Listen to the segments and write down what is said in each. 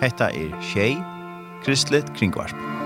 Hetta er Tjei, Kristelig Kringvarp.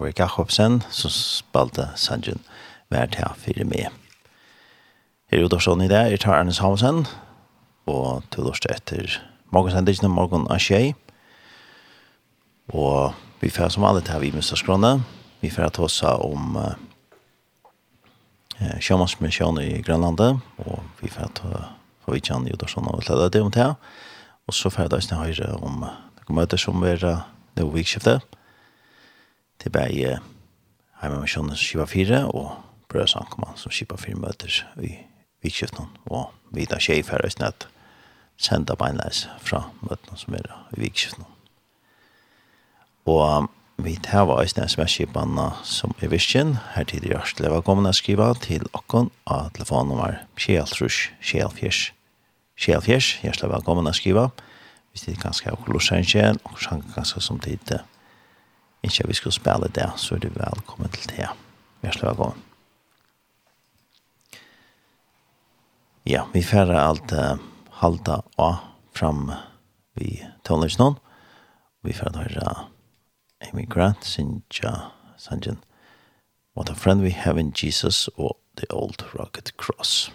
Robert Jakobsen, som spalte sangen hver til fire med. Her er Udorsson i det, er tar Ernest Havsen, og til oss etter morgensendingen og morgen av skjei. Og vi får som alle til vi med størskrone. Vi får ta oss om eh, sjømannsmisjon i Grønlandet, og vi får ta for vi kjenner Udorsson og leder det om det. Og så får jeg da høre om kommer møter som er det vikskiftet til bæg heima med Sjønnes Skiva 4 og brød Ankermann som Skiva 4 møter i Vitskiften og vi da Vida Kjei for Østnett senda beinleis fra møtene som er i Vitskiften. Og vi tar var Østnett SMS-skipene som er visken, Her tid er hjertelig velkommen å skrive til okken av telefonnummer Kjeltrus Kjelfjers Kjelfjers. Hjertelig velkommen å skrive Hvis det er ganske akkurat sannsjen, og sannsjen ganske som tid til ikke vi skal spille det, så er du velkommen til det. Hjertelig velkommen. Ja, vi færre alt uh, halda og fram vi tåler noen. Vi færre høre Amy Grant, Sinja Sanjan, What a Friend We Have in Jesus og The Old Rocket Cross.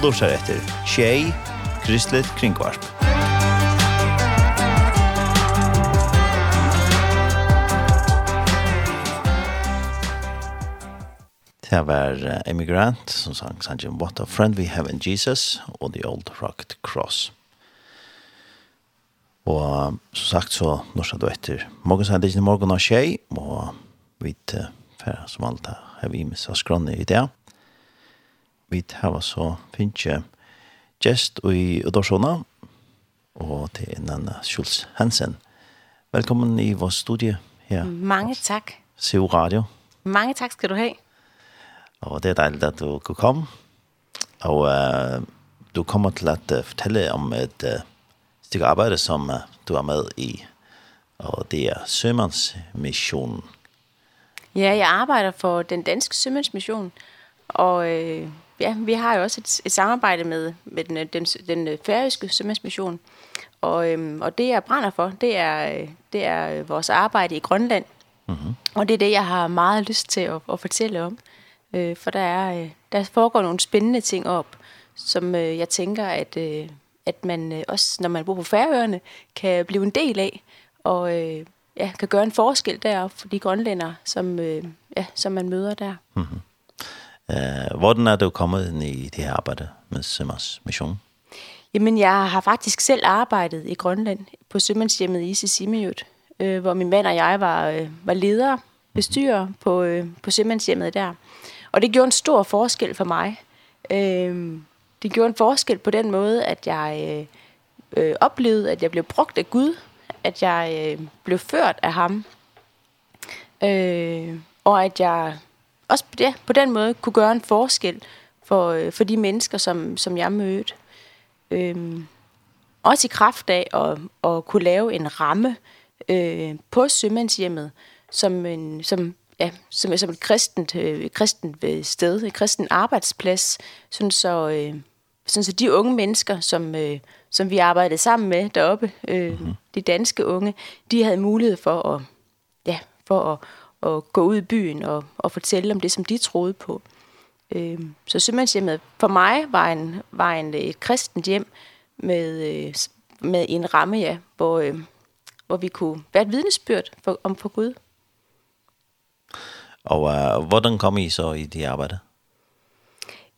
Du lursar etter Tjei, Kristelig Kringvarp. Det var Emigrant som sang Sanjim What a Friend We Have in Jesus og The Old Rocked Cross. Og som sagt så norsk du etter morgen sann det morgon av tjei og vi vet som alt har vi med oss i dag vi tar så finnes gest i Udorsona, og til Nanna Schulz Hansen. Velkommen i vår studie her. Mange tak. CO Radio. Mange tak skal du have. Og det er dejligt, at du kunne komme. Og uh, du kommer til at uh, fortælle om et uh, stykke arbejde, som uh, du er med i. Og det er Sømandsmissionen. Ja, jeg arbejder for den danske Sømandsmission. Og... Uh ja, vi har jo også et, et samarbejde med, med den, den, den færøske sømandsmission, og, øhm, og det jeg brænder for, det er, det er vores arbejde i Grønland, mm -hmm. og det er det, jeg har meget lyst til at, at fortælle om, øh, for der, er, der foregår nogle spændende ting op, som øh, jeg tænker, at, øh, at man øh, også, når man bor på færøerne, kan blive en del af, og øh, ja, kan gøre en forskel deroppe for de grønlændere, som, øh, ja, som man møder der. Mm. Øh, hvordan er du kommet ind i det her arbejde med Simmers Mission? Jamen, jeg har faktisk selv arbejdet i Grønland på sømandshjemmet i Sisimiut, øh, hvor min mand og jeg var, øh, var ledere, bestyrer på, øh, på sømandshjemmet der. Og det gjorde en stor forskel for mig. Øh, det gjorde en forskel på den måde, at jeg øh, oplevede, at jeg blev brugt af Gud, at jeg øh, blev ført af ham, øh, og at jeg også på, det, på den måde kunne gøre en forskel for, øh, for de mennesker, som, som jeg mødte. Øhm, også i kraft af at, at kunne lave en ramme øh, på sømandshjemmet, som, en, som, ja, som, som et kristent, øh, kristent sted, en kristen arbejdsplads, sådan så, øh, sådan så de unge mennesker, som, øh, som vi arbejdede sammen med deroppe, øh, mm -hmm. de danske unge, de havde mulighed for at, ja, for at og gå ud i byen og, og fortælle om det, som de troede på. Øh, så Sømandshjemmet for mig var, en, var en, et kristent hjem med, med en ramme, ja, hvor, øh, hvor vi kunne være et vidnesbyrd for, om for Gud. Og uh, hvordan kom I så i det arbejde?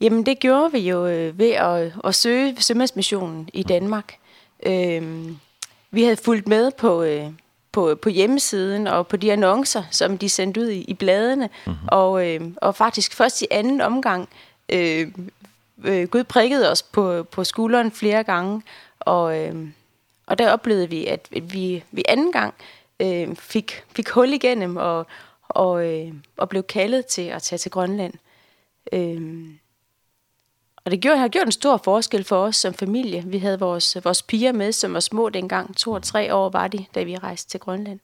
Jamen det gjorde vi jo øh, ved at, at søge Sømandsmissionen i Danmark. Mm. Vi havde fulgt med på, øh, på på hjemmesiden og på de annoncer som de sendte ud i, i bladene mm -hmm. og øh, og faktisk først i anden omgang øh, øh, Gud prikkede os på på skulderen flere gange og øh, og der oplevede vi at vi vi anden gang øh, fik fik hul igennem og og øh, og blev kaldet til at tage til Grønland. Ehm Og det gjorde, har gjort en stor forskel for os som familie. Vi havde vores, vores piger med, som var små dengang. To og tre år var de, da vi rejste til Grønland.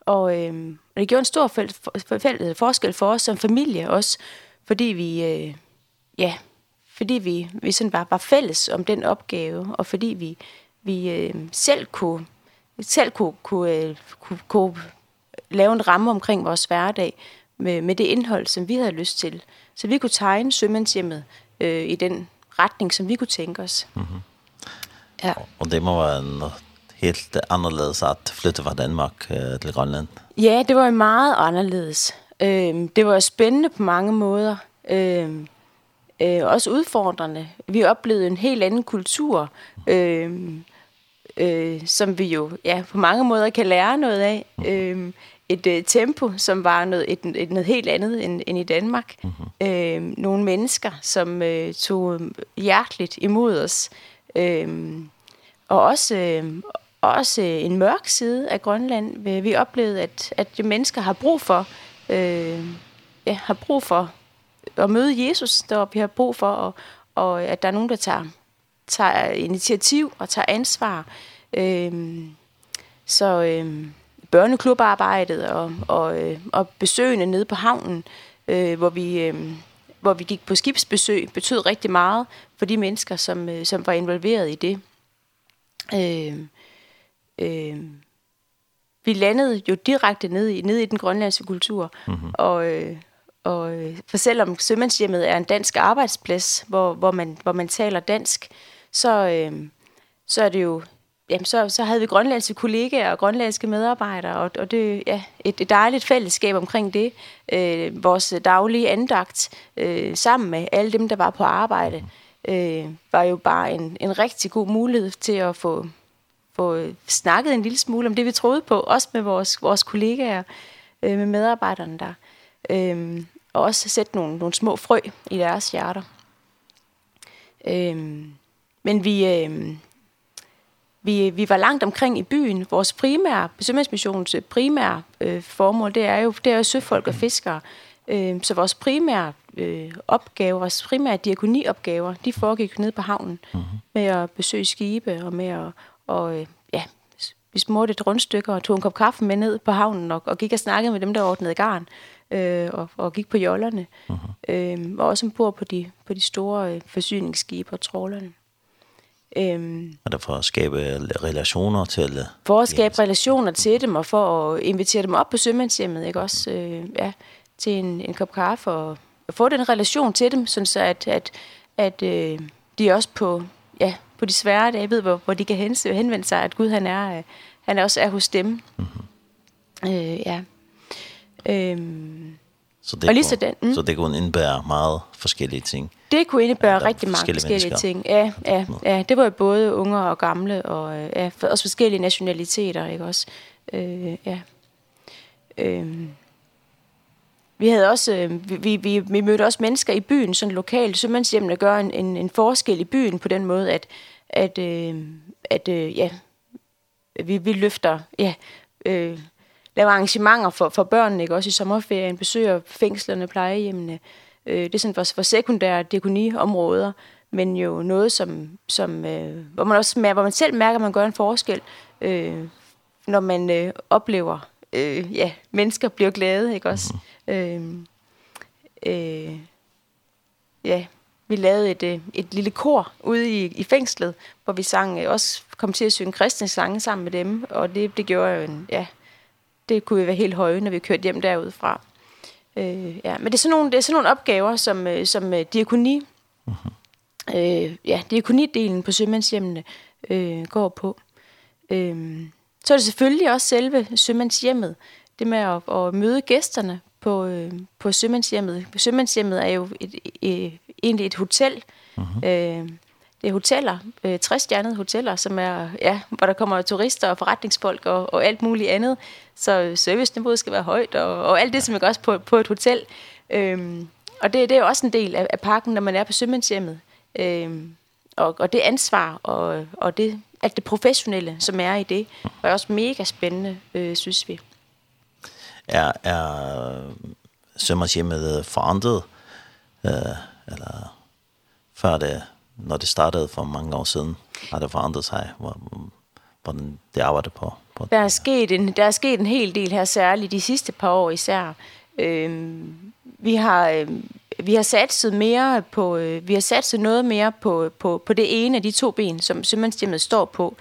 Og, ehm og det gjorde en stor fæl, fæl, forskel for os som familie også, fordi vi, øh, ja, fordi vi, vi sådan var, var fælles om den opgave, og fordi vi, vi øh, selv kunne, selv kunne, kunne, øh, kunne, kunne lave en ramme omkring vores hverdag med, med det indhold, som vi havde lyst til. Så vi kunne tegne sømandshjemmet øh, i den retning, som vi kunne tænke os. Mm ja. Og det må være en helt anderledes at flytte fra Danmark øh, til Grønland. Ja, det var meget anderledes. Øh, det var spændende på mange måder. Øh, øh, også udfordrende. Vi oplevede en helt anden kultur, Ehm øh, som vi jo ja, på mange måder kan lære noget af. Øh, et øh, tempo, som var noget, et, et, noget helt andet end, end i Danmark. Mm-hmm. Øh, nogle mennesker, som øh, tog hjerteligt imod os. Øh, og også, øh, også en mørk side af Grønland. Vi oplevede, at, at de mennesker har brug for, øh, ja, har brug for at møde Jesus der Vi har brug for, og, og at der er nogen, der tager, tager initiativ og tager ansvar. Øh, så... Øh, børneklubarbejdet og, og, øh, og besøgene nede på havnen, øh, hvor vi... Øh, hvor vi gik på skibsbesøg, betød rigtig meget for de mennesker, som, øh, som var involveret i det. Øh, øh, vi landede jo direkte ned i, ned i den grønlandske kultur, mm -hmm. og, øh, og for selvom Sømandshjemmet er en dansk arbejdsplads, hvor, hvor, man, hvor man taler dansk, så, øh, så er det jo jamen så, så havde vi grønlandske kollegaer og grønlandske medarbejdere, og, og det ja, et, et dejligt fællesskab omkring det. Øh, vores daglige andagt øh, sammen med alle dem, der var på arbejde, øh, var jo bare en, en rigtig god mulighed til at få, få snakket en lille smule om det, vi troede på, også med vores, vores kollegaer, øh, med medarbejderne der. Øh, og også sætte nogle, nogle små frø i deres hjerter. Øh, men vi... Øh, vi, vi var langt omkring i byen. Vores primære, besøgsmissions primære øh, formål, det er jo, det er jo søfolk og fiskere. Øh, så vores primære øh, opgave, vores primære diakoniopgaver, de foregik nede på havnen mm -hmm. med at besøge skibe og med at, og, øh, ja, vi smurte et rundstykke og tog en kop kaffe med ned på havnen og, og gik og snakkede med dem, der ordnede garn øh, og, og gik på jollerne. Ehm -hmm. øh, og også ombord på de, på de store øh, forsyningsskibe og trålerne. Øhm, og derfor at skabe relationer til... For at skabe relationer til dem, og for at invitere dem op på sømandshjemmet, ikke også? Øh, ja, til en, en kop kaffe, og, få den relation til dem, sådan så at, at, at øh, de også på, ja, på de svære dage ved, hvor, hvor de kan henvende sig, at Gud han er, øh, han er også er hos dem. Mm -hmm. øh, ja. Ehm Så det, kunne, den, mm. så det kunne indebære meget forskellige ting. Det kunne indebære ja, rigtig mange forskellige, forskellige ting. Ja, ja, ja, det var jo både unge og gamle, og ja, for, også forskellige nationaliteter, ikke også? Øh, ja. Øh, vi havde også vi vi vi mødte også mennesker i byen sådan lokalt så man simpelthen gør en en en forskel i byen på den måde at at øh, at øh, ja vi vi løfter ja øh, laver arrangementer for, for børnene, ikke? også i sommerferien, besøger fængslerne, plejehjemmene. Øh, det er sådan for, for sekundære diakoniområder, men jo noget, som, som, øh, hvor, man også, hvor man selv mærker, at man gør en forskel, øh, når man øh, oplever, øh, ja, mennesker bliver glade, ikke også? Mm. Øh, øh, ja, vi lavede et, et lille kor ude i, i fængslet, hvor vi sang, også kom til at synge kristne sange sammen med dem, og det, det gjorde jo en, ja, det kunne vi være helt høje, når vi kørte hjem derudfra. Øh, ja, men det er sådan nogle, det er sådan nogle opgaver, som, som diakoni, mm øh, ja, diakonidelen på sømandshjemmene øh, går på. Øh, så er det selvfølgelig også selve sømandshjemmet, det med at, at møde gæsterne på, øh, på sømandshjemmet. Sømandshjemmet er jo et, et, et, egentlig et hotel, mm -hmm. øh, det er hoteller, øh, 60-stjernede hoteller, som er, ja, hvor der kommer turister og forretningsfolk og, og alt muligt andet. Så serviceniveauet skal være højt og, og alt det, som er også på, på et hotel. Øhm, og det, det er jo også en del af, af pakken, når man er på sømandshjemmet. Øhm, og, og det ansvar og, og det, alt det professionelle, som er i det, er også mega spændende, øh, synes vi. Er, er sømandshjemmet forandret? Øh, eller før det når det startede for mange år siden, har det forandret sig, hvor, hvordan det arbejder på? på der, er sket en, der er sket en hel del her, særligt de sidste par år især. Øhm, vi har... Øhm, vi har satset mere på øh, vi har satset noget mere på på på det ene af de to ben som Sømandshjemmet står på.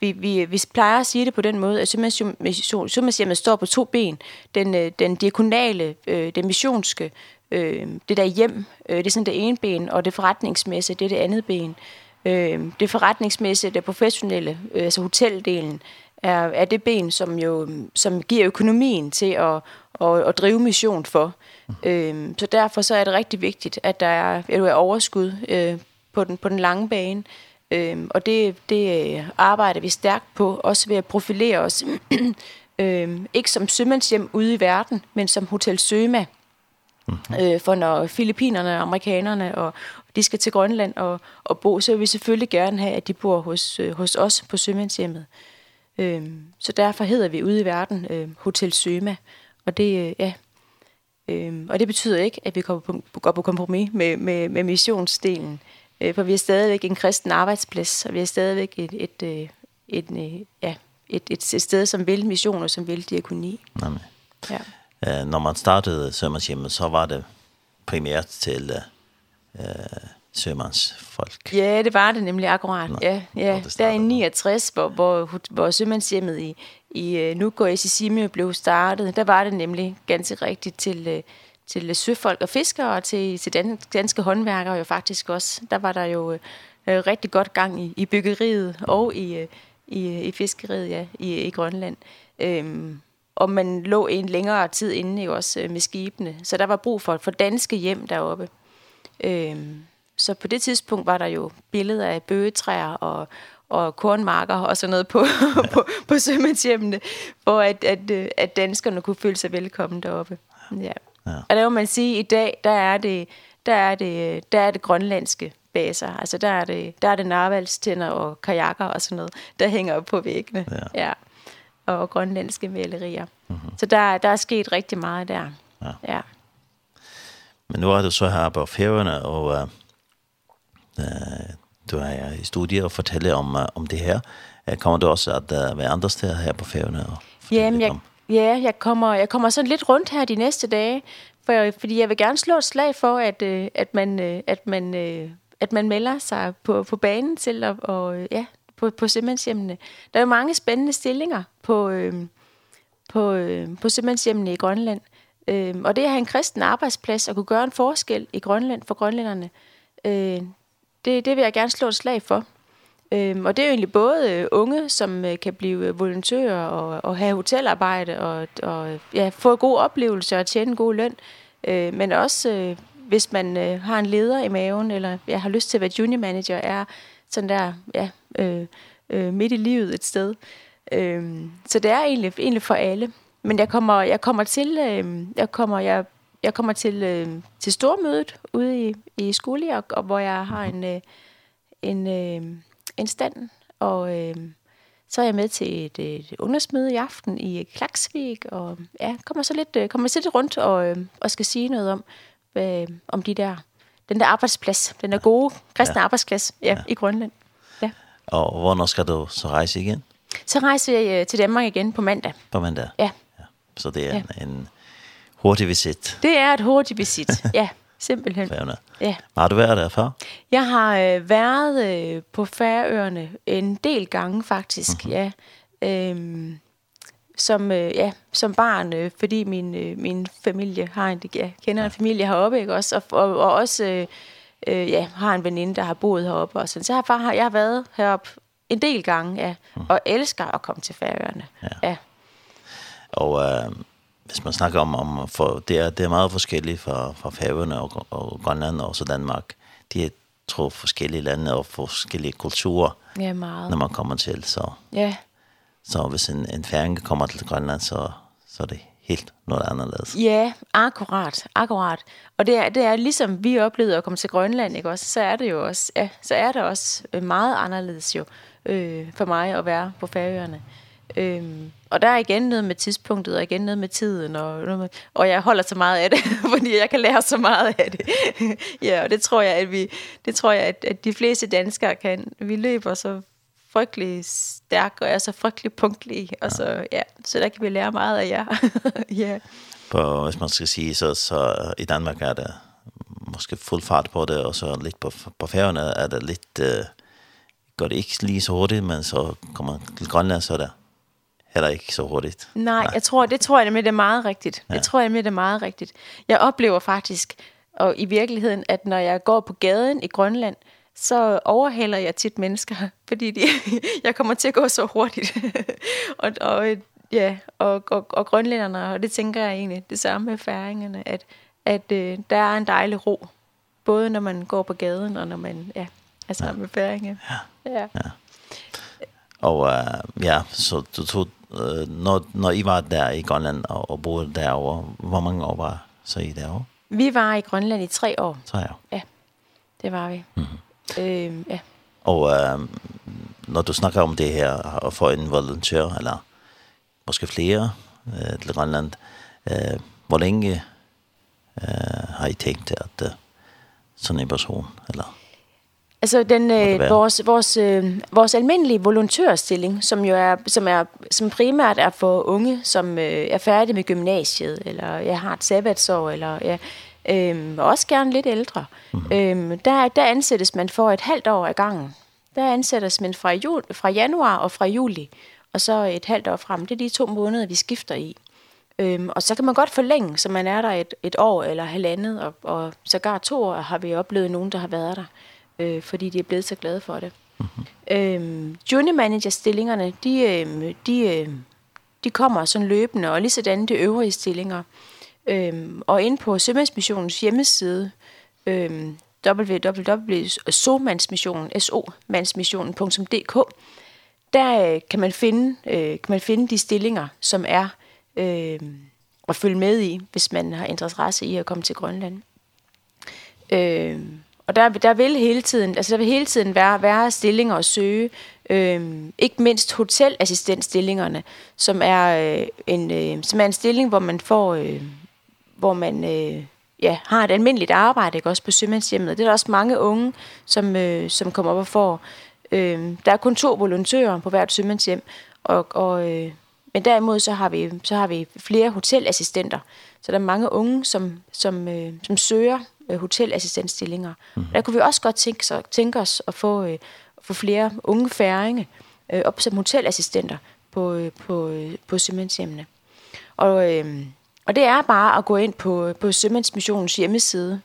Vi vi vi plejer at sige det på den måde at Sømandshjemmet står på to ben, den øh, den diakonale øh, den missionske øh, det der hjem, øh, det er sådan det ene ben, og det forretningsmæssige, det er det andet ben. Øh, det forretningsmæssige, det professionelle, øh, altså hoteldelen, er, er det ben, som jo som giver økonomien til at, at, at drive mission for. Øh, så derfor så er det rigtig vigtigt, at der er, at du er overskud øh, på, den, på den lange bane, Ehm og det det arbejder vi stærkt på også ved at profilere os ehm ikke som sømandshjem ude i verden, men som Hotel Søma Øh, for når filippinerne og amerikanerne og, de skal til Grønland og, og bo, så vil vi selvfølgelig gerne have, at de bor hos, øh, hos os på Sømandshjemmet. Ehm så derfor hedder vi ude i verden øh, Hotel Søma. Og det, øh, ja, Øhm, og det betyder ikke, at vi går på, går på kompromis med, med, med missionsdelen, øh, for vi er stadigvæk en kristen arbejdsplads, og vi er stadigvæk et, et, et, et, ja, et, et, et sted, som vil mission og som vil diakoni. Amen. Ja eh, när man startade Sömmanshemmet så var det primärt till eh, sømandsfolk. Ja, det var det nemlig akkurat. Nå, ja, ja. Der i 69, hvor, hvor, hvor sømandshjemmet i, i Nugård Sisimi blev startet, der var det nemlig ganske rigtigt til, til søfolk og fiskere og til, til dan, danske håndværkere jo faktisk også. Der var der jo øh, rigtig godt gang i, i byggeriet og i, i, i fiskeriet ja, i, i Grønland. Ehm og man lå en længere tid inde i også med skibene. Så der var brug for, for danske hjem deroppe. Øhm, så på det tidspunkt var der jo billeder af bøgetræer og, og kornmarker og sådan noget på, på, på sømandshjemmene, hvor at, at, at danskerne kunne føle sig velkommen deroppe. Ja. ja. Og der må man sige, at i dag, der er det, der er det, der er det grønlandske baser. Altså der er det, der er det narvalstænder og kajakker og sådan noget, der hænger op på væggene. Ja. ja og grønlandske malerier. Mm -hmm. Så der, der er sket rigtig meget der. Ja. ja. Men nu er du så her på færgerne, og øh, du er i studiet og fortæller om, uh, om det her. Kommer du også at uh, være andre steder her på færgerne? Og Jamen, jeg, ja, jeg kommer, jeg kommer sådan lidt rundt her de næste dage, for, fordi jeg vil gerne slå et slag for, at, uh, at man... uh, at man uh, at man melder sig på på banen til at og ja, på, på Sømandshjemmene. Der er jo mange spændende stillinger på, øh, på, øh, på Sømandshjemmene i Grønland. Øh, og det at have en kristen arbejdsplads og kunne gøre en forskel i Grønland for grønlænderne, øh, det, det vil jeg gerne slå et slag for. Ehm og det er jo egentlig både unge, som kan blive volontører og, og have hotelarbejde og, og ja, få gode oplevelser og tjene god løn, Eh men også øh, hvis man øh, har en leder i maven eller jeg ja, har lyst til at være junior manager, er sådan der, ja, øh, øh, midt i livet et sted. Ehm så det er egentlig, egentlig for alle. Men jeg kommer, jeg kommer til, øh, jeg kommer, jeg, jeg kommer til, øh, til stormødet ude i, i skole, og, og hvor jeg har en, øh, en, øh, en stand, og øh, så er jeg med til et, et ungdomsmøde i aften i Klaksvik, og ja, kommer så lidt, kommer så lidt rundt og, øh, og skal sige noget om, øh, om de der den der arbejdsplads, den der gode kristne ja. arbejdsplads ja, ja. i Grønland. Ja. Og hvornår skal du så rejse igen? Så rejser jeg til Danmark igen på mandag. På mandag? Ja. ja. Så det er ja. en, en hurtig visit. Det er et hurtig visit, ja. Simpelthen. Færøerne. Ja. Har du været der før? Jeg har øh, været øh, på Færøerne en del gange faktisk, mm -hmm. ja. Øhm, som øh, ja, som barn, øh, fordi min øh, min familie har en ja, kender en familie heroppe, ikke også, og og, og også øh, øh, ja, har en veninde der har boet heroppe og sådan. Så har far har jeg været heroppe en del gange, ja, og elsker at komme til Færøerne. Ja. ja. Og øh, hvis man snakker om om for det er det er meget forskelligt fra fra Færøerne og, og Grønland og så Danmark. De er tror forskellige lande og forskellige kulturer. Ja, meget. Når man kommer til så. Ja. Så hvis en, en færing kommer til Grønland, så, så er det helt noget anderledes. Ja, akkurat, akkurat. Og det er, det er ligesom vi oplevede at komme til Grønland, ikke også? Så er det jo også, ja, så er det også meget anderledes jo øh, for mig at være på Færøerne. Øhm, og der er igen noget med tidspunktet, og igen noget med tiden, og, noget med, og jeg holder så meget af det, fordi jeg kan lære så meget af det. ja, og det tror jeg, at, vi, det tror jeg, at, at de fleste danskere kan. Vi løber så frygtelig stærk, og jeg er så frygtelig punktlig. Og så, ja, så der kan vi lære meget af jer. ja. På, hvis man skal sige, så, så i Danmark er det måske fuld fart på det, og så lidt på, på færgerne er det lidt, Uh, går det ikke lige så hurtigt, men så kommer man til Grønland, så er det heller ikke så hurtigt. Nej, Nej. jeg tror, det tror jeg nemlig, det er meget rigtigt. Ja. Jeg tror jeg nemlig, det er meget rigtigt. Jeg oplever faktisk, og i virkeligheden, at når jeg går på gaden i Grønland, så overhaler jeg tit mennesker, fordi de, jeg kommer til at gå så hurtigt. og, og, ja, og, og, og grønlænderne, og det tænker jeg egentlig, det samme med færingerne, at, at øh, der er en dejlig ro, både når man går på gaden, og når man ja, er sammen ja. med færinger. Ja. ja. ja. Og øh, ja, så du tog, øh, når, når I var der i Grønland og, og boede derovre, hvor mange år var så I derovre? Vi var i Grønland i tre år. Tre år? Ja, det var vi. Mm -hmm. Ehm ja. Och ehm når du snakker om det här för en volontør eller måske flere eh, til Grønland. Eh, hvor længe eh, har I tænkt at eh, sådan en person eller Altså den øh, vores vores øh, vores almindelige volontørstilling som jo er som er som primært er for unge som øh, er færdige med gymnasiet eller jeg har et sabbatsår eller ja Ehm og også gerne lidt ældre. Mm. Øhm, der, der ansættes man for et halvt år ad gangen. Der ansættes man fra, jul, fra januar og fra juli, og så et halvt år frem. Det er de to måneder, vi skifter i. Øhm, og så kan man godt forlænge, så man er der et, et år eller halvandet, og, og sågar to år har vi oplevet nogen, der har været der, øh, fordi de er blevet så glade for det. Mm-hmm. Øhm, junior manager stillingerne, de, øh, de, øh, de kommer sådan løbende, og lige sådan de øvrige stillinger. Øhm, og inde på Sømandsmissionens hjemmeside, øhm, www.somandsmissionen, der øh, kan, man finde, øh, kan man finde de stillinger, som er øh, at følge med i, hvis man har interesse i at komme til Grønland. Øh, og der, der vil hele tiden, altså der vil hele tiden være, være stillinger at søge, Ehm ikke mindst hotelassistentstillingerne, som er øh, en øh, som er en stilling hvor man får øh, hvor man øh, ja, har et almindeligt arbejde, ikke? også på sømandshjemmet. Og det er der også mange unge, som, øh, som kommer op og får. Øh, der er kun to volontører på hvert sømandshjem, og, og, øh, men derimod så har, vi, så har vi flere hotelassistenter. Så der er mange unge, som, som, øh, som søger øh, hotelassistentstillinger. Mm. Der kunne vi også godt tænke, så, tænke os at få, øh, få flere unge færinge øh, op som hotelassistenter på, øh, på, øh, på sømandshjemmene. Og... Øh, Og det er bare at gå ind på, på Sømandsmissionens hjemmeside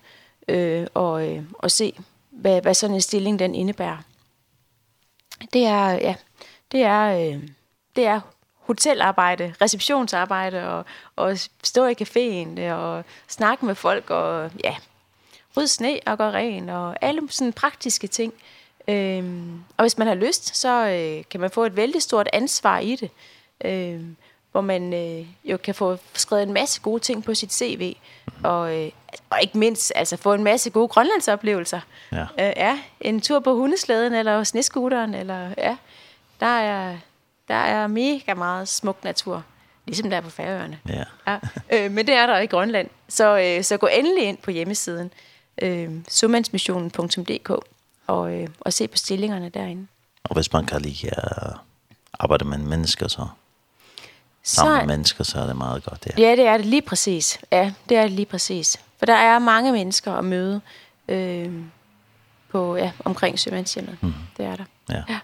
øh, og, øh, og se, hvad, hvad sådan en stilling den indebærer. Det er, ja, det er, øh, det er hotelarbejde, receptionsarbejde og, og stå i caféen og snakke med folk og ja, rydde sne og gøre ren og alle sådan praktiske ting. Ehm og hvis man har lyst, så øh, kan man få et vældig stort ansvar i det. Ehm hvor man øh, jo kan få skrevet en masse gode ting på sit CV og øh, og ikke mindst altså få en masse gode grønlandsoplevelser. Ja. Øh, ja, en tur på hundeslæden eller snescooteren eller ja. Der er der er mega meget smuk natur ligesom der er på Færøerne. Ja. ja. Øh, men det er der i Grønland. Så øh, så gå endelig ind på hjemmesiden øh, sømandsmissionen.dk og øh, og se på stillingerne derinde. Og hvis man kan lide at arbejde med mennesker så sammen så, mennesker, så er det meget godt. Ja. ja, det er det lige præcis. Ja, det er det lige præcis. For der er mange mennesker at møde øh, på, ja, omkring Sømandshjemmet. Mm. Det er der. Ja. ja.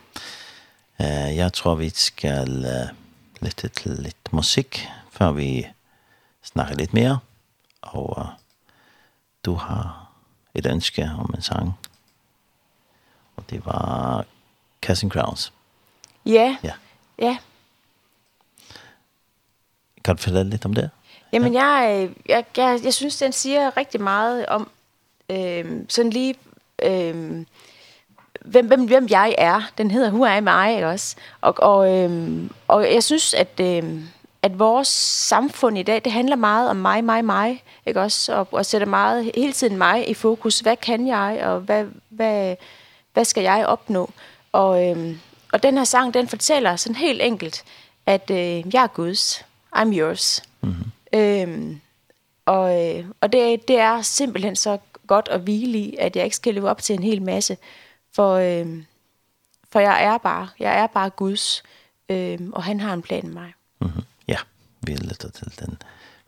Uh, jeg tror, vi skal uh, lytte til lidt musik, før vi snakker lidt mere. Og uh, du har et ønske om en sang. Og det var Casting Crowns. Ja. Ja. Ja kan du fortælle lidt om det? Jamen, ja. jeg, jeg, jeg, jeg synes, den siger rigtig meget om øh, sådan lige... Øh, hvem, hvem, hvem jeg er. Den hedder Who Am I, ikke også? Og, og, øhm, og jeg synes, at, øhm, at vores samfund i dag, det handler meget om mig, mig, mig, ikke også? Og, og sætter meget, hele tiden mig i fokus. Hvad kan jeg, og hvad, hvad, hvad skal jeg opnå? Og, øhm, og den her sang, den fortæller sådan helt enkelt, at øh, jeg er Guds. I'm yours. Mm-hmm. Øhm, og og det, det er simpelthen så godt at hvile i, at jeg ikke skal leve op til en hel masse, for, øhm, for jeg er bare, jeg er bare Guds, øhm, og han har en plan med mig. Mm-hmm. Ja, vi lytter til den.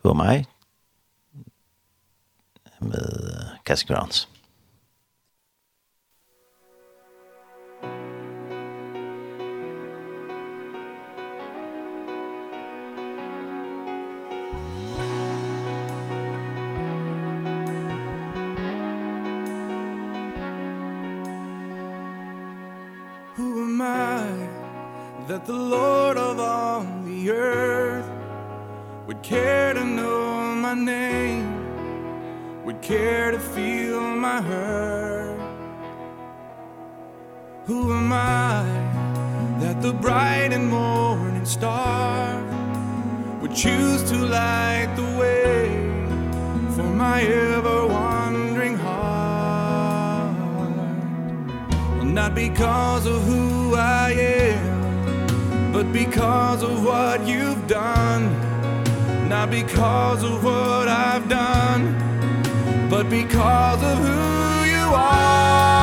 Hvor mig med Cassie Grounds. high That the Lord of all the earth Would care to know my name Would care to feel my hurt. Who am I That the bright and morning star Would choose to light the way For my ever Not because of who I am But because of what you've done. Not because of what I've done But because of who you are.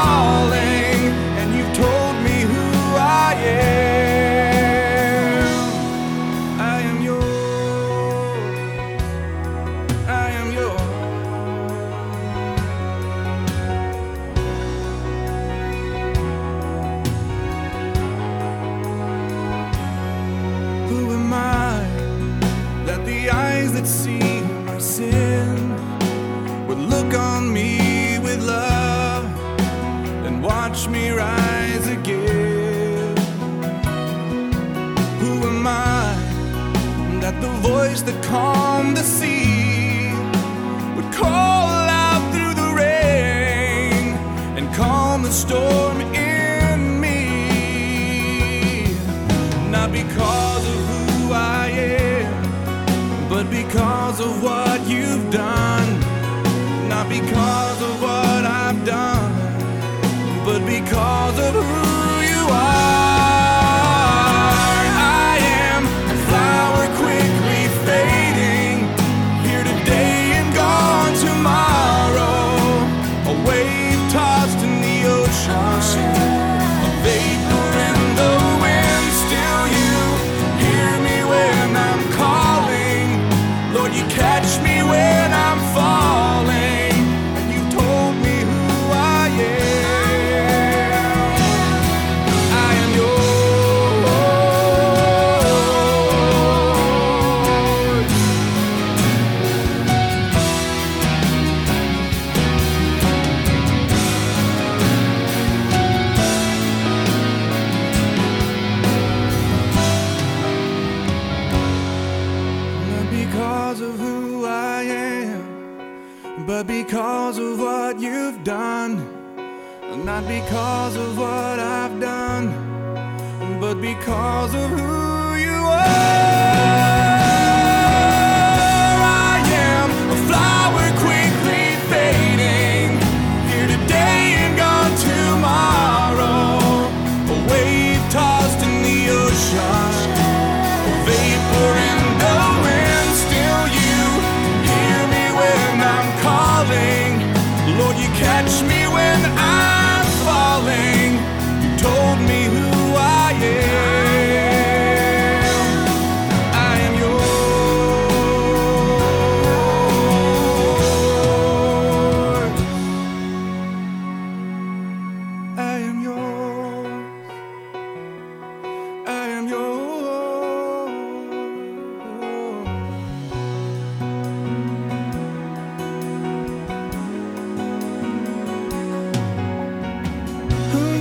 all call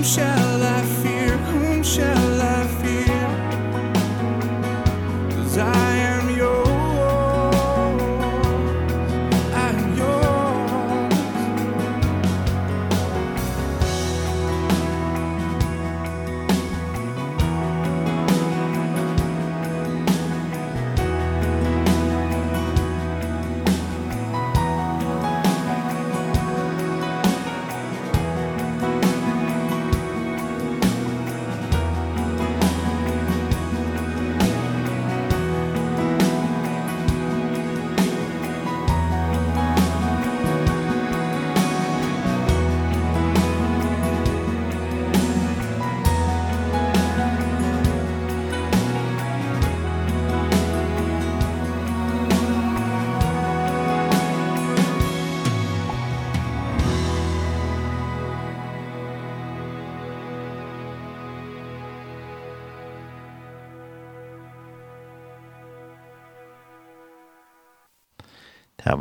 ocean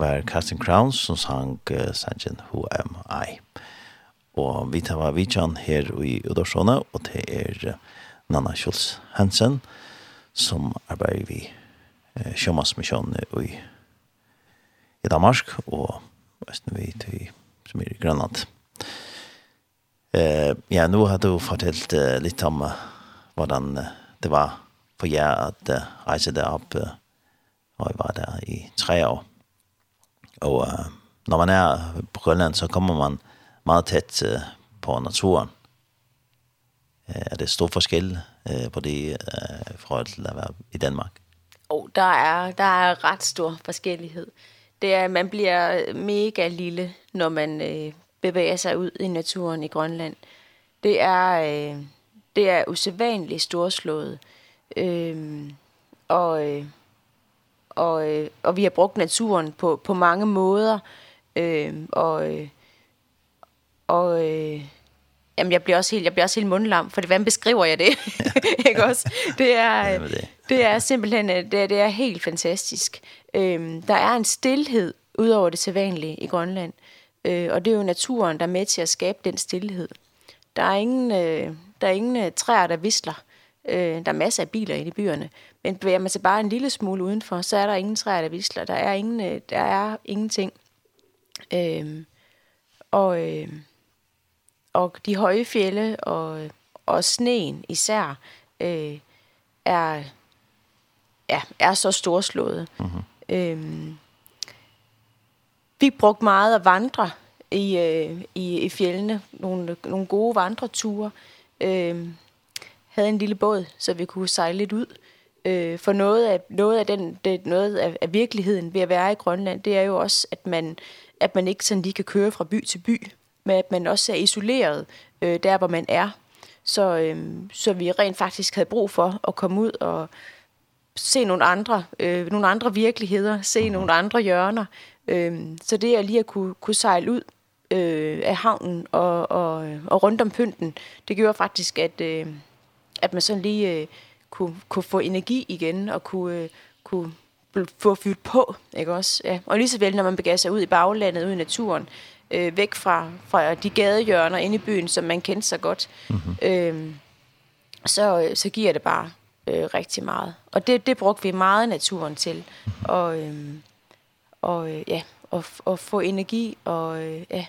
var Casting Crowns som sang uh, sangen Who Am I. Og vi tar var vidtjan her i Udorsåne, og det er Nanna Kjolz Hansen som arbeider vi uh, sjømannsmisjonen i, i Danmark, og Østen vi til som er i Grønland. Eh, ja, nå har du fortalt uh, litt om uh, hvordan uh, det var for jeg at uh, reise det opp, uh, og jeg var der i tre år. Og uh, når man er på Grønland, så kommer man meget tæt uh, på naturen. Uh, er det stor forskel uh, på det uh, fra til at være i Danmark? Oh, der er der er ret stor forskellighed. Det er man bliver mega lille når man øh, bevæger sig ud i naturen i Grønland. Det er øh, det er usædvanligt storslået. Ehm og øh, og, øh, og vi har brugt naturen på, på mange måder. Ehm og øh, og øh, jamen jeg bliver også helt jeg bliver også helt mundlam, for det hvordan beskriver jeg det? ikke også? Det er det er simpelthen det er, det er helt fantastisk. Ehm der er en stillhed udover det sædvanlige i Grønland. Øh, og det er jo naturen der er med til at skabe den stillhed. Der er ingen øh, der er ingen træer der visler. Øh, der er masser af biler inde i byerne, Men bevæger man sig bare en lille smule udenfor, så er der ingen træer, der visler. Der er, ingen, der er ingenting. Øhm, og, øh, og de høje fjelle og, og sneen især øh, er, ja, er så storslået. Mm -hmm. øhm, vi brugte meget at vandre i, øh, i, i fjellene. Nogle, nogle gode vandreture. Øhm, havde en lille båd, så vi kunne sejle lidt ud øh, for noget af noget af den det noget af, af virkeligheden ved at være i Grønland, det er jo også at man at man ikke sådan lige kan køre fra by til by, men at man også er isoleret øh, der hvor man er. Så øh, så vi rent faktisk havde brug for at komme ud og se nogle andre øh, nogle andre virkeligheder, se nogle andre hjørner. Øh, så det er lige at kunne kunne sejle ud øh, af havnen og og og rundt om pynten. Det gjorde faktisk at øh, at man sådan lige øh, kunne, kunne få energi igen, og kunne, øh, kunne få fyldt på, ikke også? Ja. Og lige så vel, når man begav sig ud i baglandet, ud i naturen, øh, væk fra, fra de gadehjørner inde i byen, som man kendte så godt, mm-hmm. øh, så, så giver det bare øh, rigtig meget. Og det, det brugte vi meget naturen til. Og, øh, og øh, ja, og, og få energi og, øh, ja,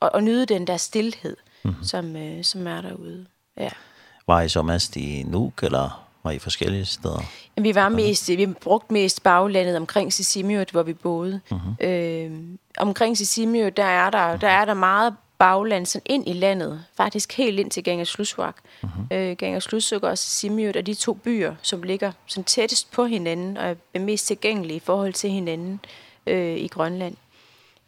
og, og nyde den der stillhed, mm-hmm. som, øh, som er derude. Ja. Var I så mest i Nuuk, eller var i forskellige steder? Men vi var mest, vi brugte mest baglandet omkring Sisimiut, hvor vi boede. Mm -hmm. øh, omkring Sisimiut, der er der, mm -hmm. der er der meget bagland sådan ind i landet, faktisk helt ind til Gangerslusvak. Mm -hmm. øh, Gangerslusvak og Sisimiut er de to byer, som ligger sådan tættest på hinanden og er mest tilgængelige i forhold til hinanden øh, i Grønland.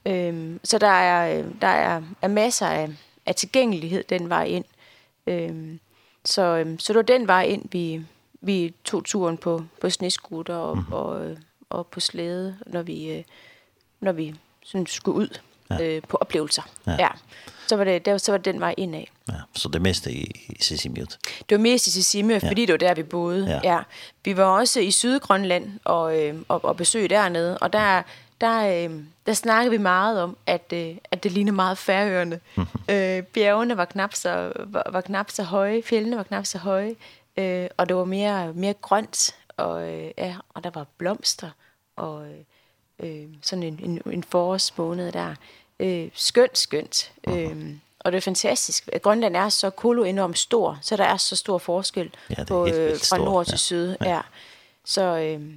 Øhm, så der er der er, er masser af, af tilgængelighed den vej ind. Øhm, så øhm, så det var den vej ind vi vi tog turen på på snescooter og, mm. og og på slæde, når vi når vi sådan skulle ud ja. øh, på oplevelser. Ja. ja. Så var det der så var det den vej ind af. Ja, så det meste i, i Sisimiut. Det var mest i Sisimiut, ja. fordi det var der vi boede. Ja. ja. Vi var også i Sydgrønland og øh, og, og besøg dernede, og der der øh, der snakkede vi meget om at øh, at det ligner meget Færøerne. øh, bjergene var knap så var, var knap så høje, fjellene var knap så høje. Øh, og det var mere, mere grønt, og, øh, ja, og der var blomster, og øh, sådan en, en, en forårsmåned der. Øh, skønt, skønt. Øh, og det er fantastisk. Grønland er så kolo enormt stor, så der er så stor forskel ja, på, helt, helt fra nord til ja. syd. Ja. ja. Så, øh,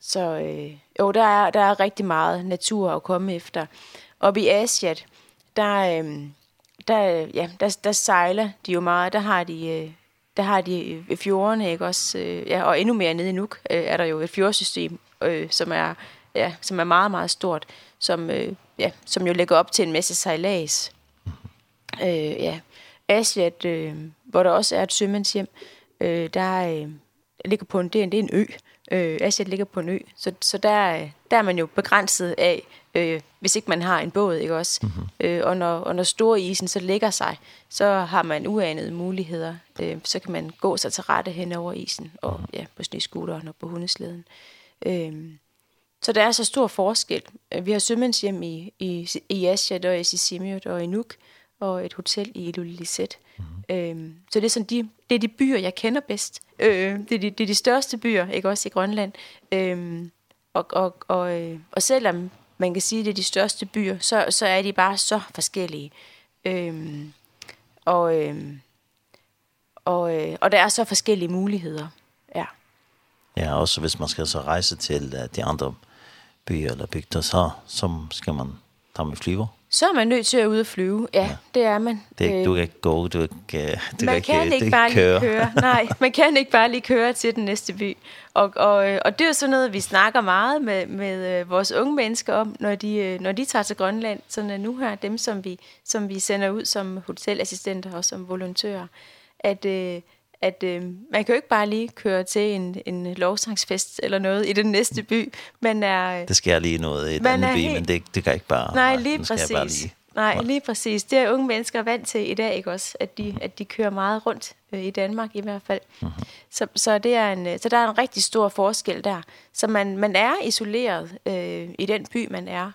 så øh, jo, der er, der er rigtig meget natur at komme efter. Og i Asien, der, øh, der, ja, der, der sejler de jo meget. Der har de der har de i fjorden, ikke også? Øh, ja, og endnu mere nede i Nuuk øh, er der jo et fjordsystem, øh, som, er, ja, som er meget, meget stort, som, øh, ja, som jo lægger op til en masse sejlads. Øh, ja. Asiat, øh, hvor der også er et sømandshjem, øh, der øh, ligger på en, det er en, det er en ø. Øh, Asiat ligger på en ø, så, så der, der er man jo begrænset af, øh, hvis ikke man har en båd, ikke også? Mm-hmm. Øh, og, når, og når storisen så lægger sig, så har man uanede muligheder. Øh, så kan man gå sig til rette hen over isen, og ja, på snescooteren og på hundesleden. Øh, så der er så stor forskel. Vi har sømandshjem i, i, i Asjad og i Sisimiut og i Nuuk, og et hotel i Ilulissat. Mm-hmm. Øhm, så det er sådan de det er de byer jeg kender bedst. Øh, det er de det er de største byer, ikke også i Grønland. Ehm og og og og selvom man kan sige, at det er de største byer, så, så er de bare så forskellige. Øhm, og, øhm, og, øh, og der er så forskellige muligheder. Ja. Ja, også hvis man skal så rejse til de andre byer eller bygder, så, så skal man tage med flyver så er man nødt til at ud og flyve. Ja, ja. det er man. Det er, du kan ikke gå, du kan ikke, du man kan, kan ikke, bare ikke køre. Lige køre. Nej, man kan ikke bare lige køre til den næste by. Og, og, og det er jo sådan noget, vi snakker meget med, med vores unge mennesker om, når de, når de tager til Grønland. Sådan nu her, dem som vi, som vi sender ud som hotelassistenter og som volontører. At, at øh, man kan jo ikke bare lige køre til en, en lovsangsfest eller noget i den næste by. men er, det sker lige noget i den anden by, helt... men det, det kan ikke bare... Nej, lige nej, præcis. Bare lige. Nej, lige præcis. Det er unge mennesker vant til i dag, ikke også? At de, at de kører meget rundt øh, i Danmark i hvert fald. Mm. Så, så, det er en, så der er en rigtig stor forskel der. Så man, man er isoleret øh, i den by, man er.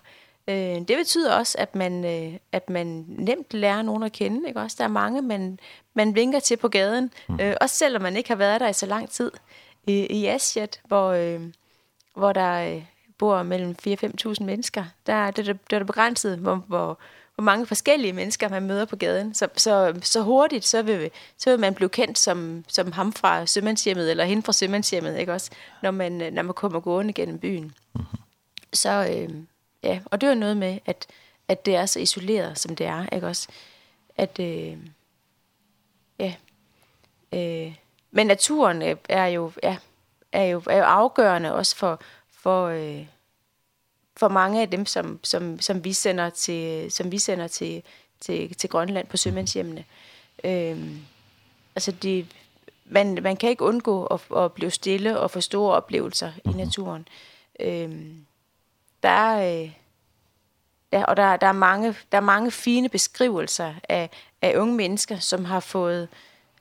Øh, det betyder også, at man, øh, at man nemt lærer nogen at kende. Ikke? Også der er mange, man, man vinker til på gaden. Mm. Øh, også selvom man ikke har været der i så lang tid. i I Asjet, hvor, øh, hvor der øh, bor mellem 4-5.000 mennesker, der er det, det, det er begrænset, hvor, hvor, hvor mange forskellige mennesker man møder på gaden. Så, så, så hurtigt, så vil, så vil man blive kendt som, som ham fra sømandshjemmet, eller hende fra sømandshjemmet, ikke også? Når man, når man kommer gående gennem byen. Mm. Så... Øh, ja, og det er jo noget med, at, at det er så isoleret, som det er, ikke også? At, øh, ja, øh, men naturen er jo, ja, er jo, er jo afgørende også for, for, øh, for mange af dem, som, som, som vi sender til, som vi sender til, til, til Grønland på sømandshjemmene. Øhm, altså det, man, man kan ikke undgå at, at blive stille og få store oplevelser i naturen. Øhm, der er, øh, der, og der, der, er mange, der er mange fine beskrivelser af, af unge mennesker, som har fået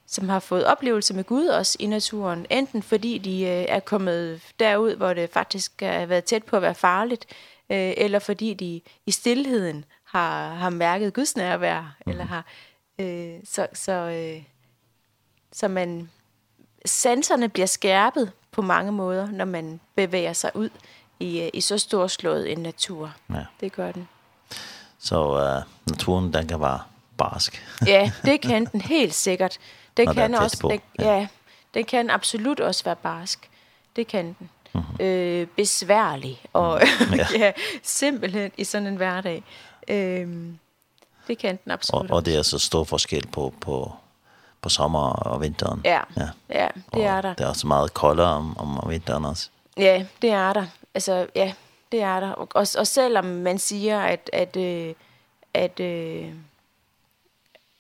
som har fået oplevelser med Gud også i naturen, enten fordi de øh, er kommet derud, hvor det faktisk har været tæt på at være farligt, øh, eller fordi de i stillheden har har mærket Guds nærvær mm. -hmm. eller har øh, så så øh, så man sanserne bliver skærpet på mange måder, når man bevæger sig ud i, i så storslået en natur. Ja. Det gør den. Så uh, naturen, den kan være barsk. ja, det kan den helt sikkert. Den Når kan også, på. Den, ja. ja, den kan absolut også være barsk. Det kan den. Mm -hmm. øh, besværlig og mm. ja. ja, simpelthen i sådan en hverdag. Ehm det kan den absolut. Og, og det er så stor forskel på, på på sommer og vinteren. Ja, ja, ja det og er der. Det er også meget koldere om, om vinteren også. Ja, det er der altså, ja, det er der. Og, og, og selvom man siger, at, at, øh, at, øh,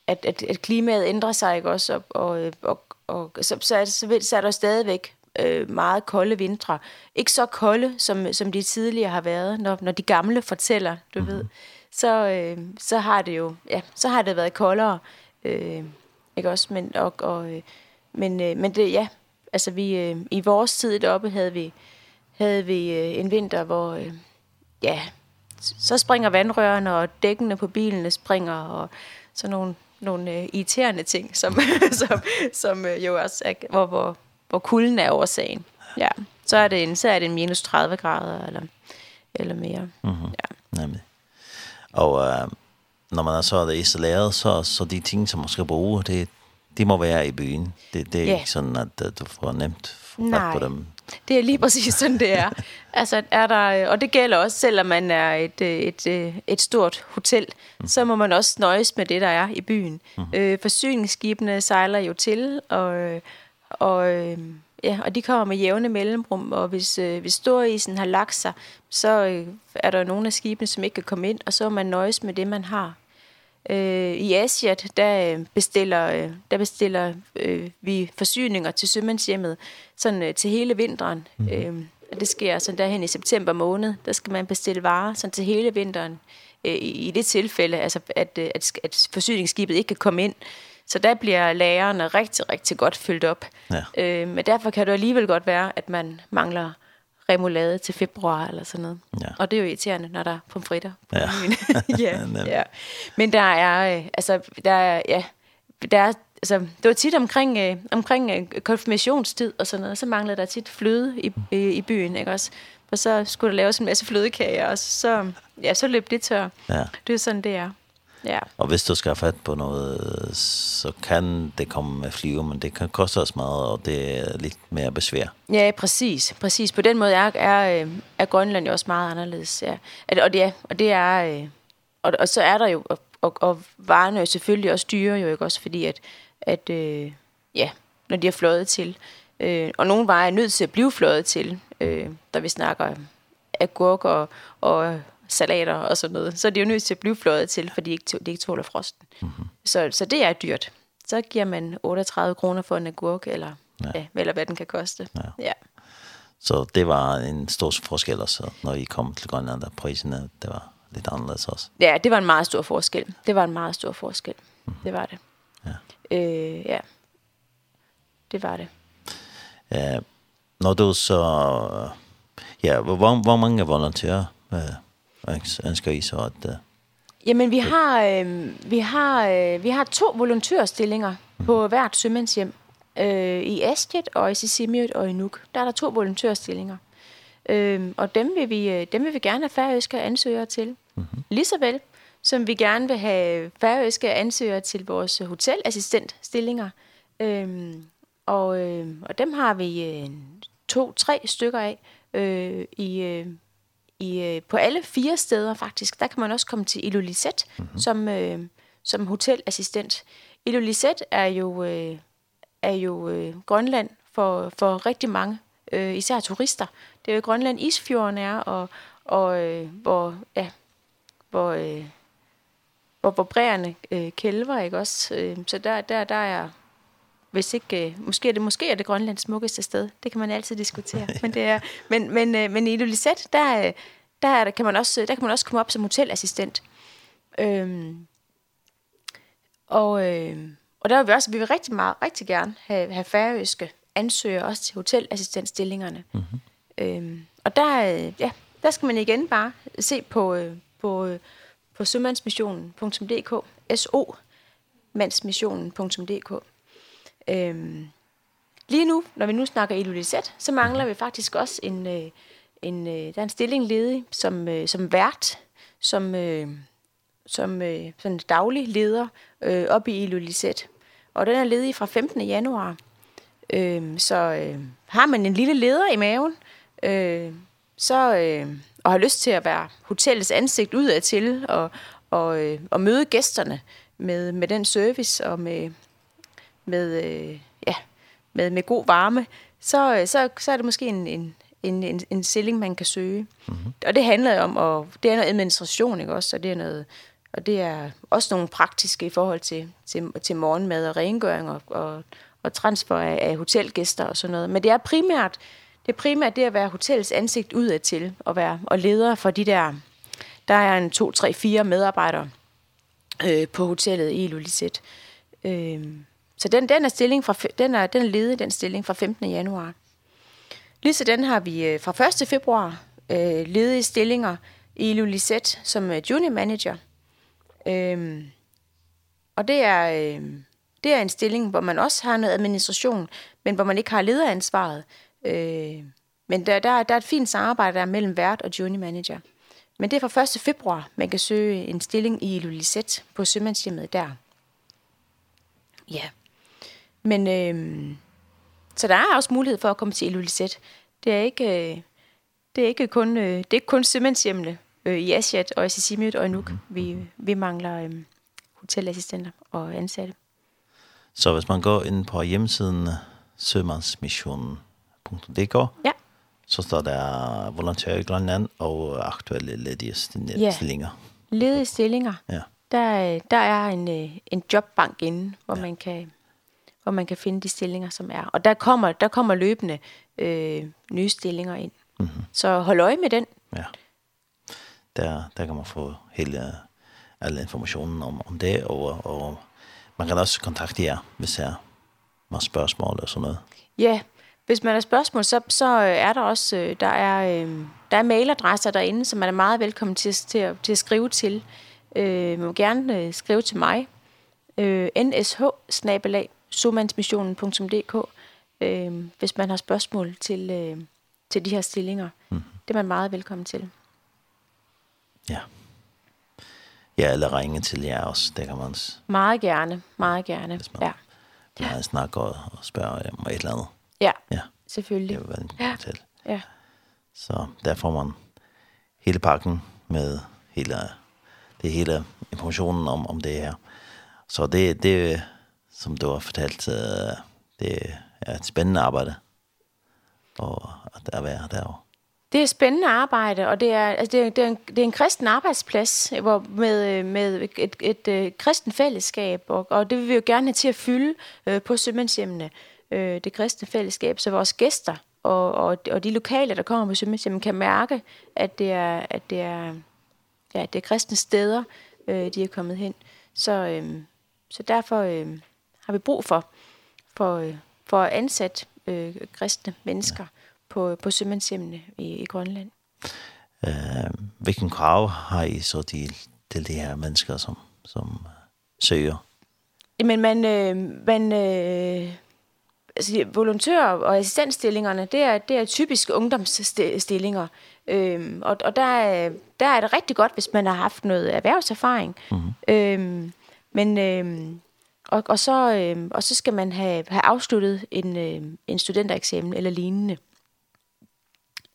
at, at, at klimaet ændrer sig, ikke også? Og, og, og, og så, så, er det, så, så er der stadigvæk øh, meget kolde vintre. Ikke så kolde, som, som de tidligere har været, når, når de gamle fortæller, du mm -hmm. ved. Så, øh, så har det jo, ja, så har det været koldere. Øh, ikke også? Men, og, og, men, øh, men det, ja, altså vi, øh, i vores tid deroppe havde vi, øh, havde vi en vinter, hvor ja, så springer vandrørene, og dækkene på bilene springer, og så nogle, nogle irriterende ting, som, som, som jo også er, hvor, hvor, hvor kulden er årsagen. Ja. Så er det en, så er det en minus 30 grader, eller, eller mere. Mm -hmm. ja. Nemlig. Og øh, når man er så det isoleret, så, så de ting, som man skal bruge, det, det må være i byen. Det, det er yeah. ikke sådan, at du får nemt Nej, på dem. det er lige præcis sådan, det er. altså, er der, og det gælder også, selvom man er et, et, et, et stort hotel, mm. så må man også nøjes med det, der er i byen. Mm. Øh, forsyningsskibene sejler jo til, og, og, ja, og de kommer med jævne mellemrum, og hvis, øh, hvis storisen har lagt sig, så øh, er der nogle af skibene, som ikke kan komme ind, og så må man nøjes med det, man har øh, i Asiat, der bestiller, der bestiller øh, vi forsyninger til sømandshjemmet sådan, øh, til hele vinteren. Mm. Øh, og det sker sådan derhen i september måned, der skal man bestille varer sådan til hele vinteren øh, i, i det tilfælde, altså at, at, at forsyningsskibet ikke kan komme ind. Så der bliver lagerne rigtig, rigtig godt fyldt op. Ja. Øh, men derfor kan det alligevel godt være, at man mangler remoulade til februar eller sådan noget. Ja. Og det er jo irriterende, når der er pomfritter. Ja. ja, ja. Men der er, øh, altså, der er, ja, der er, altså, det var tit omkring, øh, omkring øh, konfirmationstid og sådan noget, så manglede der tit fløde i, i, i byen, ikke også? Og så skulle der laves en masse flødekager, og så, ja, så løb det tør. Ja. Det er sådan, det er. Ja. Og hvis du skal have fat på noget, så kan det komme med flyve, men det kan koste os meget, og det er lidt mere besvær. Ja, præcis. Præcis. På den måde er, er, er Grønland jo også meget anderledes. Ja. Og, det, er, og det er... Og, og så er der jo... Og, og, og varerne jo selvfølgelig også dyre jo, ikke også? Fordi at... at øh, ja, når de er fløjet til. Øh, og nogle varer er nødt til at blive fløjet til. Øh, der vi snakker agurk og, og salater og sådan noget. Så er de jo nødt til at blive fløjet til, fordi de ikke, de ikke tåler frosten. Mm-hmm. Så, så det er dyrt. Så giver man 38 kroner for en agurk, eller, ja. Ja, eller hvad den kan koste. Ja. ja. Så det var en stor forskel også, når I kom til Grønland, der priserne, det var lidt anderledes også. Ja, det var en meget stor forskel. Det var en meget stor forskel. Mm-hmm. Det var det. Ja. Øh, ja. Det var det. Eh, når du så... Ja, hvor, hvor mange volontører? ønsker I så at... Uh, Jamen, vi har, øh, vi har, øh, vi har to volontørstillinger mm. på hvert sømandshjem. Øh, I Asket og i Sisimiut og i Nuuk. Der er der to volontørstillinger. Øh, og dem vil, vi, dem vil vi gerne have færøske ansøgere til. Mm -hmm. Ligesåvel som vi gerne vil have færøske ansøgere til vores hotelassistentstillinger. Øhm, og, øh, og dem har vi øh, to-tre stykker af øh, i, øh, i, på alle fire steder faktisk. Der kan man også komme til Ilulissat mm -hmm. som, øh, som hotelassistent. Ilulissat er jo, øh, er jo øh, Grønland for, for rigtig mange, øh, især turister. Det er jo Grønland Isfjorden er, og, og øh, hvor, ja, hvor, øh, hvor, hvor bræerne øh, kælver, ikke også? Øh, så der, der, der er hvis ikke, måske er det, måske er det Grønlands smukkeste sted. Det kan man altid diskutere. Men, det er, men, men, men i Ilulissat, der, der, der kan man også, der kan man også komme op som hotelassistent. Ehm og, øh, og der vil vi også, vi vil rigtig meget, rigtig gerne have, have færøske ansøgere også til hotelassistentstillingerne. Mm ehm og der, ja, der skal man igen bare se på, på, på sømandsmissionen.dk, so-mandsmissionen.dk. Øhm, lige nu, når vi nu snakker Elisette, så mangler vi faktisk også en, øh, en, øh, der er en stilling ledig som, øh, som vært, som, øh, som øh, sådan daglig leder øh, op i Elisette. Og den er ledig fra 15. januar. Øh, så øh, har man en lille leder i maven, øh, så, øh, og har lyst til at være hotellets ansigt udadtil og, og, øh, og møde gæsterne med, med den service og med, med øh, ja, med med god varme, så så så er det måske en en en en, en stilling man kan søge. Mm-hmm. Og det handler om og det er noget administration, ikke også, og det er noget og det er også nogle praktiske i forhold til til til morgenmad og rengøring og og og transfer af, af hotelgæster og sådan noget. Men det er primært det er primært det at være hotellets ansigt udad til og være og leder for de der der er en 2 3 4 medarbejdere øh, på hotellet i Lulisset. Ehm Så den, den, er stilling fra, den, er, den er ledet, den stilling fra 15. januar. Lige så den har vi fra 1. februar øh, ledige stillinger i Lulisette som junior manager. Øhm, og det er, øh, det er en stilling, hvor man også har noget administration, men hvor man ikke har lederansvaret. Øh, men der, der, der er et fint samarbejde der mellem vært og junior manager. Men det er fra 1. februar, man kan søge en stilling i Lulisette på sømandshjemmet der. Ja. Men øh, så der er også mulighed for at komme til Ilulissat. Det er ikke øh, det er ikke kun øh, det er ikke kun sømandshjemle øh, i Asiat og i Sisimiut og i Nuuk. Vi vi mangler øh, hotelassistenter og ansatte. Så hvis man går ind på hjemmesiden sømandsmissionen.dk ja. så står der volontærer i Grønland og aktuelle ledige stillinger. Ja. Ledige stillinger. Ja. Der, der er en, en jobbank inde, hvor ja. man kan hvor man kan finde de stillinger, som er. Og der kommer, der kommer løbende øh, nye stillinger ind. Mm -hmm. Så hold øje med den. Ja. Der, der kan man få hele, alle informationen om, om det, og, og man kan også kontakte jer, hvis jeg har spørgsmål eller sådan noget. Ja, hvis man har spørgsmål, så, så er der også, der er, der er mailadresser derinde, som man er meget velkommen til, til, at, til at skrive til. Øh, man må gerne skrive til mig, øh, nsh somandsmissionen.dk, øh, hvis man har spørgsmål til, øh, til de her stillinger. Mm. Det er man meget velkommen til. Ja. Ja, eller ringe til jer også, det kan man også. Meget gerne, meget gerne, hvis man, ja. Ja. snakker og, og spørger om et eller andet. Ja, ja. selvfølgelig. Det vil man ja. til. Ja. Så der får man hele pakken med hele, det hele informationen om, om det her. Så det, det, som du har fortalt, det er et spændende arbejde, og at der være derovre. Det er spændende arbejde, og det er altså det er, det er en det er en kristen arbejdsplads, hvor med med et et, et, et kristen fællesskab og og det vil vi jo gerne have til at fylde øh, på sømandshjemmene. Øh, det kristne fællesskab, så vores gæster og og og de lokale der kommer på sømandshjemmet kan mærke at det er at det er ja, det er kristne steder øh, de er kommet hen. Så øh, så derfor øh, har vi brug for, for, for at ansætte øh, kristne mennesker på, på sømandshjemmene i, i Grønland. Øh, hvilken krav har I så til, til de her mennesker, som, som søger? Jamen, man, øh, man, øh, altså, volontører og assistentstillingerne, det er, det er typisk ungdomsstillinger. Ehm og og der, er, der er det rigtig godt, hvis man har haft noget erhvervserfaring. Mm -hmm. men ehm Og, og, så, øh, og så skal man have, have afsluttet en, øh, en studentereksamen eller lignende.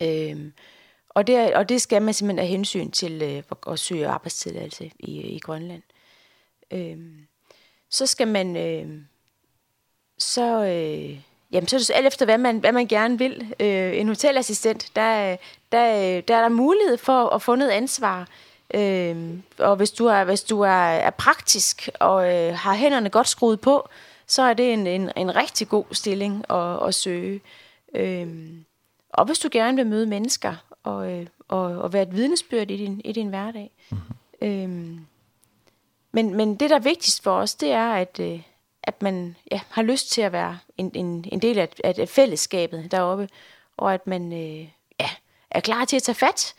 Øh, og, det, og det skal man simpelthen af hensyn til øh, at, at søge arbejdstilladelse i, i Grønland. Øh, så skal man... Øh, så, øh, jamen, så er det alt efter, hvad man, hvad man gerne vil. Øh, en hotelassistent, der, der, der er der mulighed for at få noget ansvar Ehm og hvis du er hvis du er, er praktisk og øh, har hænderne godt skruet på, så er det en en en rigtig god stilling at at søge. Ehm og hvis du gerne vil møde mennesker og øh, og og være et vidnesbyrd i din i din hverdag. Mm -hmm. Ehm men men det der er vigtigst for os, det er at øh, at man ja, har lyst til at være en en en del af, af fællesskabet deroppe og at man øh, ja, er klar til at tage fat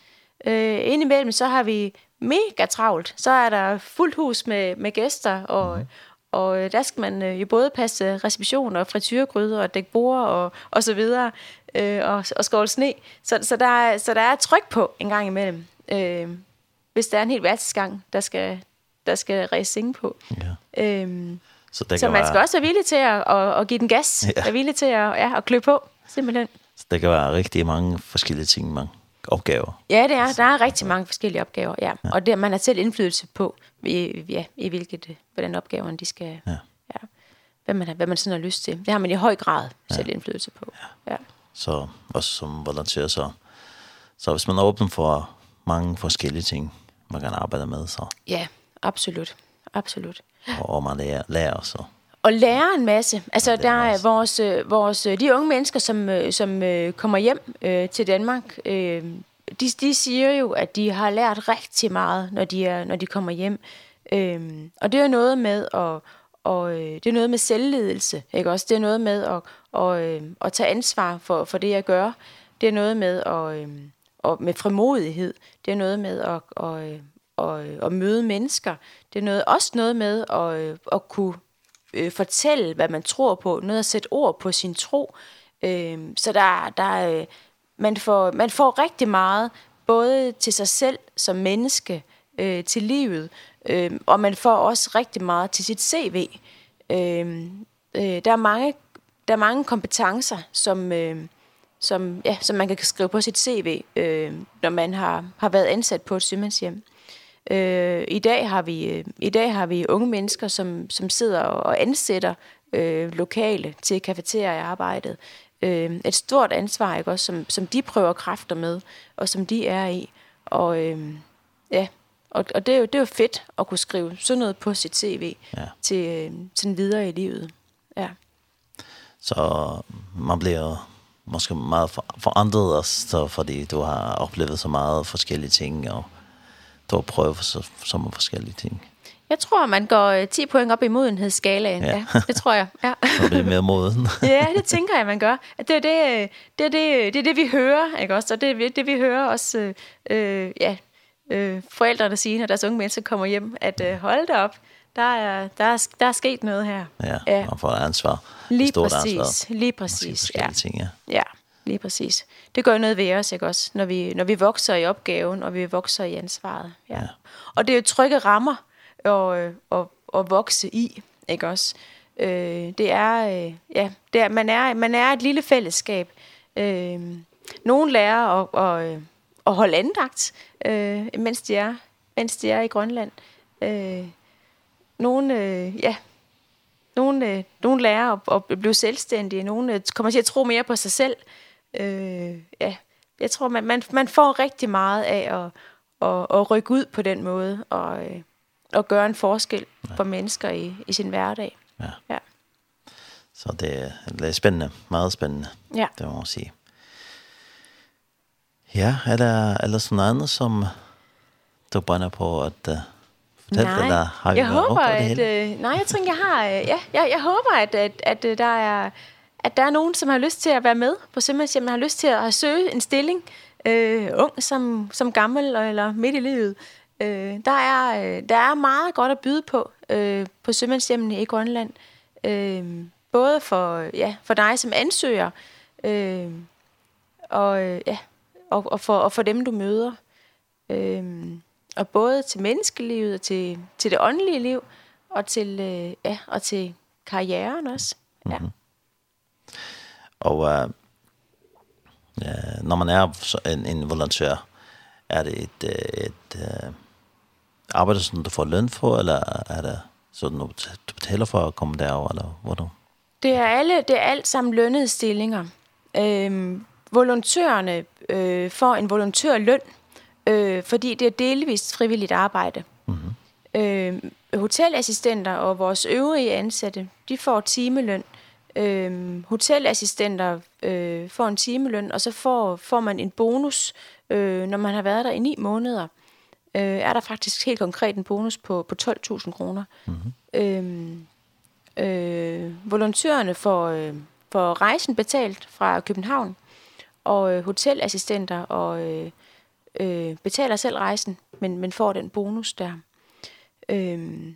Øh, indimellem så har vi mega travlt. Så er der fuldt hus med, med gæster, og, mm. og der skal man øh, jo både passe reception og frityregryder og dække bord og, og så videre, øh, og, og skåle sne. Så, så, der, så der er tryk på en gang imellem, øh, hvis der er en helt værtsgang, der skal, der skal racing på. Ja. Øhm, så, det så man skal også være villig til at, at, at give den gas, ja. være villig til at, ja, at klø på, simpelthen. Så der kan være rigtig mange forskellige ting, man opgaver. Ja, det er. Der er rigtig mange forskellige opgaver, ja. ja. Og det, man har selv indflydelse på, i, ja, i hvilket, hvordan opgaverne de skal... Ja. ja. Hvad, man, hvad man sådan har lyst til. Det har man i høj grad selv ja. indflydelse på. Ja. ja. Så også som volontør, så, så hvis man er åben for mange forskellige ting, man kan arbejde med, så... Ja, absolut. Absolut. Og, og man lærer, lærer så og lære en masse. Altså ja, der er vores vores de unge mennesker som som kommer hjem øh, til Danmark, øh, de de siger jo at de har lært rigtig meget når de er når de kommer hjem. Ehm og det er noget med at og øh, det er noget med selvledelse, ikke også? Det er noget med at og øh, at tage ansvar for for det jeg gør. Det er noget med at øh, og med frimodighed. Det er noget med at og og, og møde mennesker. Det er noget også noget med at at kunne øh, fortælle, hvad man tror på, noget at sætte ord på sin tro. Øh, så der, der, øh, man, får, man får rigtig meget, både til sig selv som menneske, øh, til livet, øh, og man får også rigtig meget til sit CV. Øh, øh, der, er mange, der er mange kompetencer, som, øh, som, ja, som man kan skrive på sit CV, øh, når man har, har været ansat på et sygmandshjem. Øh, i dag har vi i dag har vi unge mennesker som som sidder og ansætter øh, lokale til kafeteriearbejdet. Øh, et stort ansvar ikke også som som de prøver kræfter med og som de er i og øh, ja og og det er jo det er jo fedt at kunne skrive sådan noget på sit CV ja. til til videre i livet. Ja. Så man bliver måske meget forandret også, fordi du har oplevet så meget forskellige ting og står og prøver så, så mange forskellige ting. Jeg tror, man går 10 point op i modenhedsskalaen. Ja. ja det tror jeg. Ja. Så det mere moden. ja, det tænker jeg, man gør. Det er det, det, er det, det, er det vi hører, ikke også? Og det er det, vi hører også, øh, ja, øh, forældrene sige, når deres unge mennesker kommer hjem, at øh, hold da op, der er, der, er, der er sket noget her. Ja, ja. og får ansvar. Lige præcis, ansvar. lige præcis. Ja. Ting, ja. ja. Lige præcis. Det gør noget ved os, ikke også? Når vi, når vi vokser i opgaven, og vi vokser i ansvaret. Ja. ja. Og det er jo trygge rammer at, at, at vokse i, ikke også? Øh, det er, øh, ja, det er, man, er, man er et lille fællesskab. Øh, nogen lærer at, at, at holde andagt, øh, mens, de er, mens de er i Grønland. Øh, nogen, øh, ja, nogen, øh, nogen lærer at, at blive selvstændige, nogen øh, kommer til at tro mere på sig selv, Øh, ja, jeg tror, man, man, man får rigtig meget af at, at, at rykke ud på den måde, og, og gøre en forskel ja. for mennesker i, i sin hverdag. Ja. ja. Så det, det er spændende, meget spændende, ja. det må man sige. Ja, er der, er der sådan noget andet, som du brænder på at uh, fortælle? Nej, eller har jeg håber, at, øh, nej, jeg tror jeg har, ja, jeg, jeg håber, at, at, at der er at der er nogen, som har lyst til at være med på Sømandshjem, har lyst til at søge en stilling, øh, ung som, som gammel eller midt i livet. Øh, der, er, øh, der er meget godt at byde på øh, på Sømandshjemmene i Grønland. Øh, både for, ja, for dig som ansøger, øh, og, ja, og, og, for, og for dem, du møder. Øh, og både til menneskelivet og til, til det åndelige liv, og til, øh, ja, og til karrieren også. Ja. Mm -hmm. Og eh, når man er en, en volontør, er det et, et, uh, arbejde, som du får løn for, eller er det sådan, du betaler for at komme derover, eller hvordan? Det er, alle, det er alt sammen lønnede stillinger. Øhm, volontørerne øh, får en volontørløn, øh, fordi det er delvist frivilligt arbejde. Mm øh, hotelassistenter og vores øvrige ansatte, de får timeløn øh, hotelassistenter øh, får en timeløn, og så får, får man en bonus, øh, når man har været der i ni måneder. Øh, er der faktisk helt konkret en bonus på, på 12.000 kroner. Mm-hmm. Øh, øh, volontørerne får, øh, får rejsen betalt fra København, og øh, hotelassistenter og, øh, øh, betaler selv rejsen, men, men får den bonus der. Øh,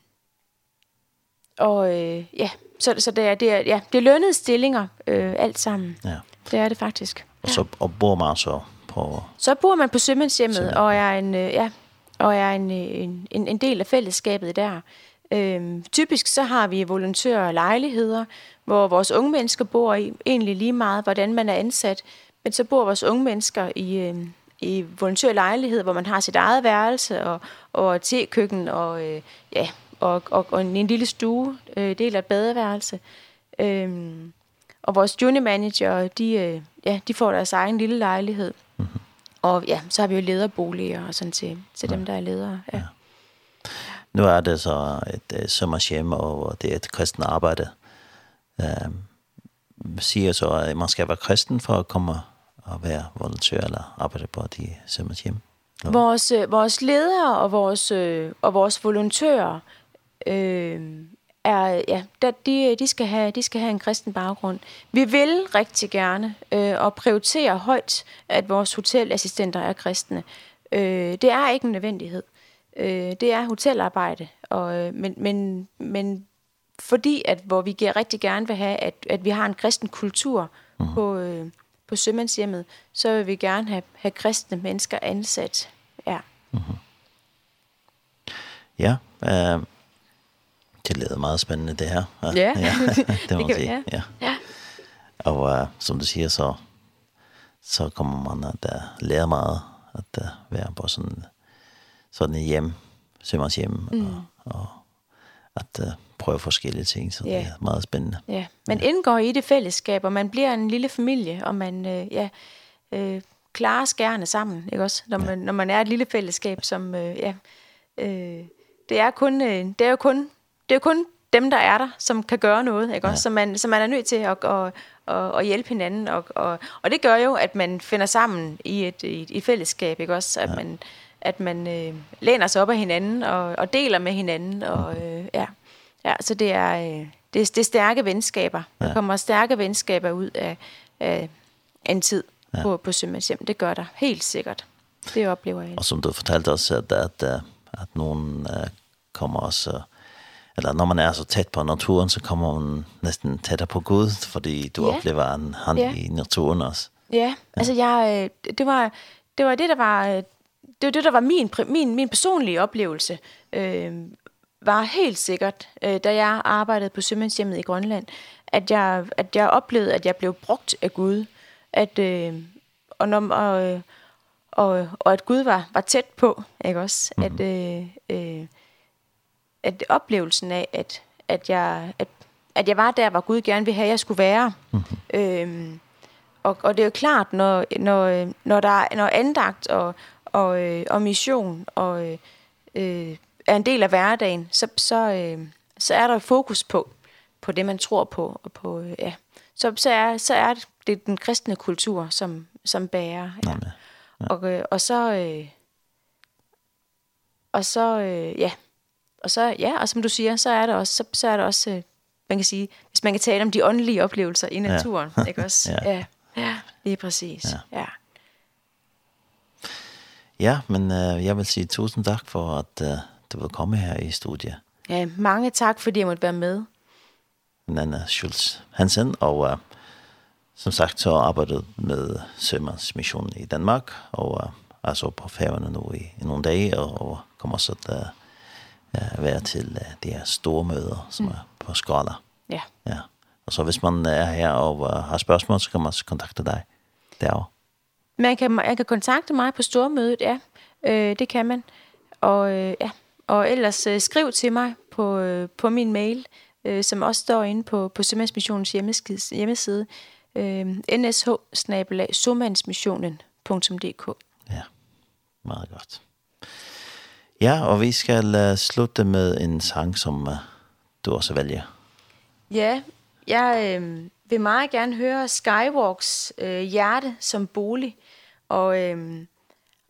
Og øh, ja, så, så det, er, det, er, ja, det er lønnede stillinger øh, alt sammen. Ja. Det er det faktisk. Og så og bor man så på... Så bor man på Sømandshjemmet, og er en, øh, ja, og er en, en, en, en del af fællesskabet der. Ehm typisk så har vi volontører og lejligheder, hvor vores unge mennesker bor i, egentlig lige meget, hvordan man er ansat. Men så bor vores unge mennesker i, øh, i volontørlejlighed, hvor man har sit eget værelse og, og tekøkken og øh, ja, og, og, og en, en lille stue, øh, del af et badeværelse. Øhm, og vores junior manager, de, øh, ja, de får deres egen lille lejlighed. Mm -hmm. Og ja, så har vi jo lederboliger og sådan til, til ja. dem, der er ledere. Ja. ja. Nu er det så et uh, sommershjem, og det er et kristen arbejde. Uh, siger så, at man skal være kristen for at komme og være volontør eller arbejde på de sommershjem. Vores, øh, vores ledere og vores, øh, og vores volontører, øh, er ja, der de de skal have de skal have en kristen baggrund. Vi vil rigtig gerne øh, og prioritere højt at vores hotelassistenter er kristne. Øh, det er ikke en nødvendighed. Øh, det er hotelarbejde og men men men fordi at hvor vi gerne rigtig gerne vil have at at vi har en kristen kultur mm. på øh, på sømandshjemmet, så vil vi gerne have have kristne mennesker ansat. Ja. Mm. Ja, eh det lyder meget spændende, det her. Ja, ja. ja det må man sige. Ja. ja. Og uh, som du siger, så, så kommer man at uh, lære meget at uh, være på sådan, sådan et hjem, sømmers hjem, mm. og, og at uh, prøve forskellige ting, så yeah. det er meget spændende. Ja, yeah. man ja. indgår i det fællesskab, og man bliver en lille familie, og man uh, ja, uh, klarer skærne sammen, ikke også? Når, man, ja. når man er et lille fællesskab, som uh, ja, uh, det er kun uh, det er jo kun det er jo kun dem, der er der, som kan gøre noget, ikke? Ja. Også, så, man, så man er nødt til at, at, at, at hjælpe hinanden, og, og, og det gør jo, at man finder sammen i et, i et, et fællesskab, ikke? Også, at ja. man, at man øh, læner sig op af hinanden, og, og deler med hinanden, og øh, ja. ja, så det er, øh, det, er, det er stærke venskaber. Ja. Der kommer stærke venskaber ud af, af en tid ja. på, på Sømandshjem, det gør der helt sikkert. Det oplever jeg. Og som du fortalte os at, at, at nogen kommer også eller når man er så tæt på naturen, så kommer man næsten tættere på Gud, fordi du yeah. oplever en han yeah. i naturen også. Ja, ja. altså jeg, det var, det var det, der var, det var det, der var min, min, min personlige oplevelse, øh, var helt sikkert, øh, da jeg arbejdede på Sømandshjemmet i Grønland, at jeg, at jeg oplevede, at jeg blev brugt af Gud, at, øh, og, når, og, og, og at Gud var, var tæt på, ikke også? Mm -hmm. At, øh, øh, at oplevelsen af, at, at, jeg, at, at jeg var der, hvor Gud gerne ville have, jeg skulle være. Mm-hmm. Og, og det er jo klart, når, når, når, der, er, når andagt og, og, øh, og mission og, øh, er en del af hverdagen, så, så, øh, så er der fokus på, på det, man tror på. Og på øh, ja. så, så, er, så er det den kristne kultur, som, som bærer. Ja. Ja. Og, øh, og så... Øh, og så, øh, ja, og så, ja, og som du siger, så er det også, så, så er det også, man kan sige, hvis man kan tale om de åndelige oplevelser i naturen, ja. ikke også? ja. ja. Ja, lige præcis. Ja. ja. Ja, men øh, jeg vil sige tusind tak for, at øh, du vil komme her i studiet. Ja, mange tak, fordi jeg måtte være med. Nana Schulz Hansen, og øh, som sagt, så arbejdet med Sømandsmissionen i Danmark, og øh, altså på færgerne nu i, i nogle dage, og, og kommer så til øh, øh, være til øh, de her store møder, som mm. er på Skala. Ja. ja. Og så hvis man er her og øh, har spørgsmål, så kan man kontakte dig derovre. Man kan, jeg kan kontakte mig på stormødet, ja. Øh, det kan man. Og, øh, ja. og ellers øh, skriv til mig på, øh, på min mail, øh, som også står inde på, på Sømandsmissionens hjemmeside, hjemmeside øh, nsh-somandsmissionen.dk. Ja, meget godt. Ja, og vi skal uh, slutte med en sang, som uh, du også vælger. Ja, jeg øh, vil meget gerne høre Skywalks øh, Hjerte som bolig. Og, øh,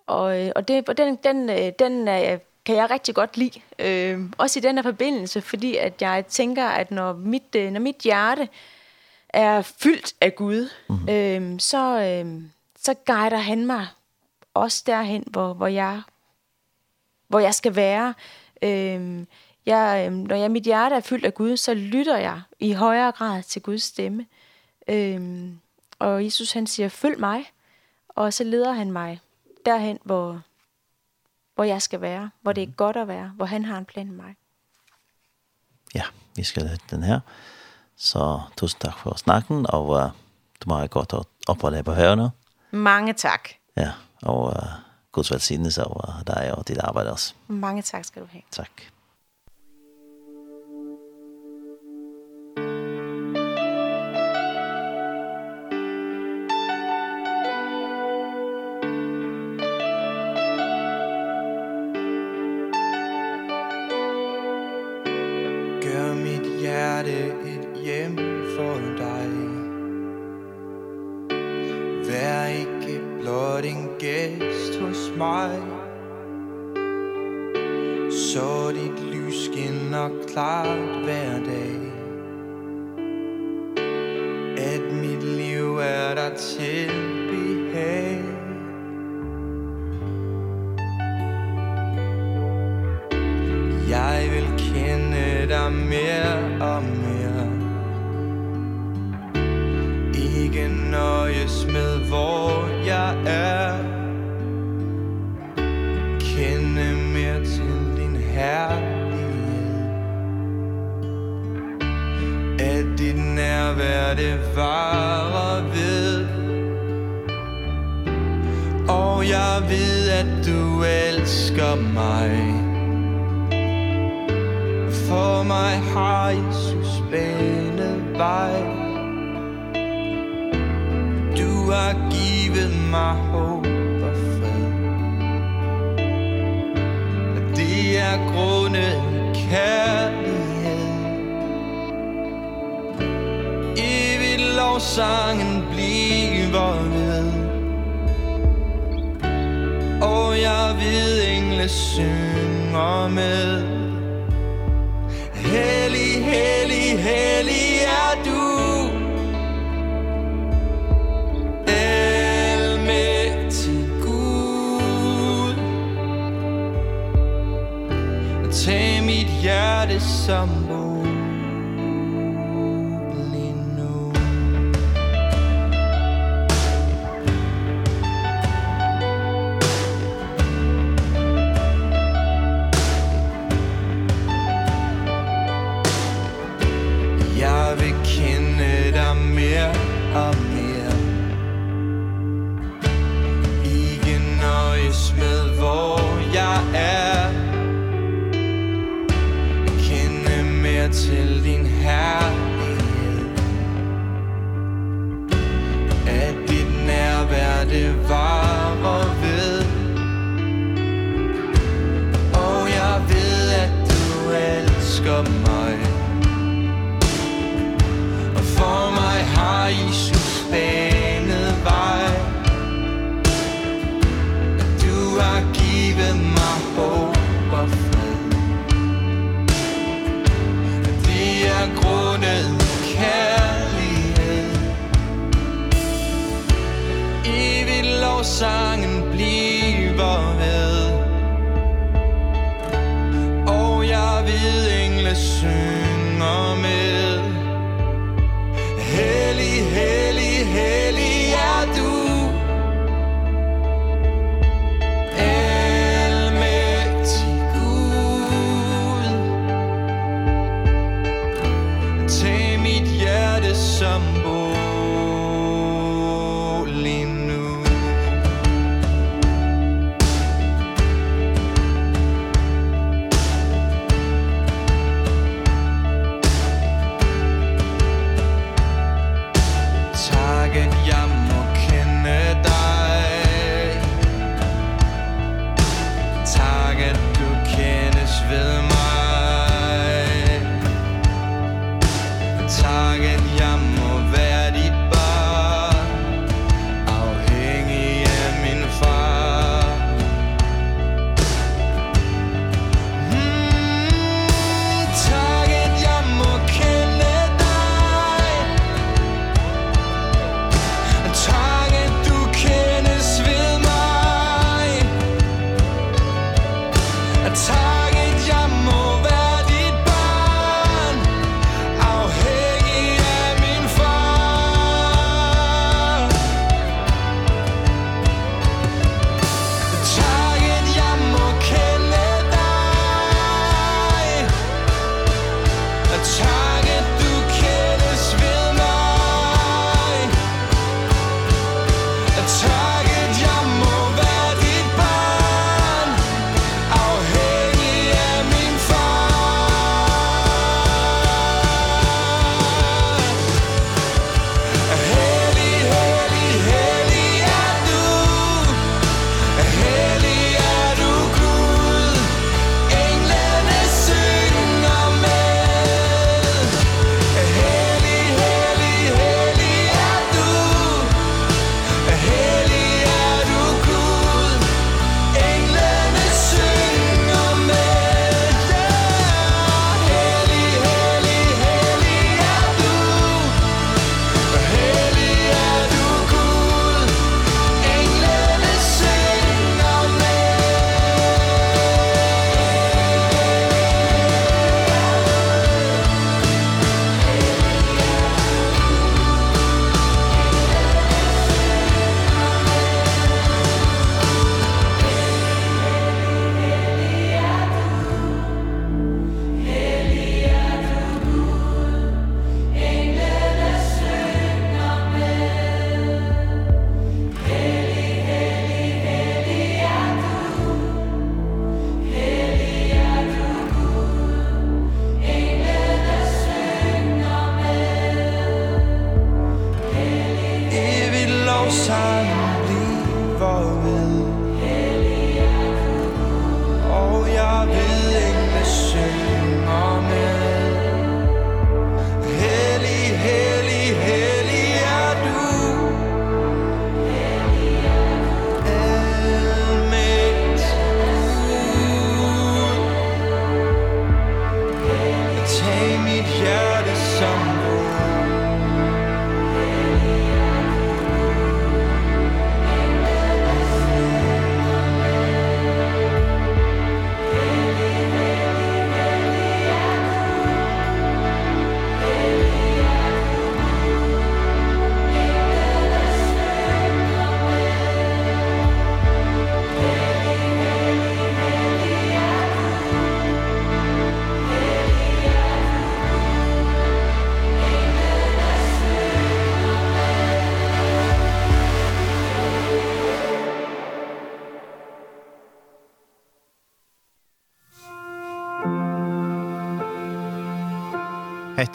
og, og, det, og den, den, øh, den øh, kan jeg rigtig godt lide. Øh, også i den her forbindelse, fordi at jeg tænker, at når mit, øh, når mit hjerte er fyldt af Gud, mm -hmm. øh, så, øh, så guider han mig også derhen, hvor, hvor jeg hvor jeg skal være. Øhm, jeg, når jeg, mit hjerte er fyldt af Gud, så lytter jeg i højere grad til Guds stemme. Øhm, og Jesus han siger, følg mig, og så leder han mig derhen, hvor, hvor jeg skal være, hvor det er godt at være, hvor han har en plan med mig. Ja, vi skal have den her. Så tusind tak for snakken, og uh, du må have godt opholde på hørende. Mange tak. Ja, og uh, Guds velsignelse over dig og dit arbejde også. Mange tak skal du have. Tak. til dig mere og mere Ikke nøjes med hvor jeg er. Kende mere til din herlighed. At dit nærvær det varer ved. Og jeg ved at du elsker mig. by Do I give it my hope og fred At det er grundet i kærlighed. Evigt lovsangen bliver ved. Og jeg ved engle synger med. Hellig hellig, hellig er du. Almægtig Gud Tag mit hjerte som til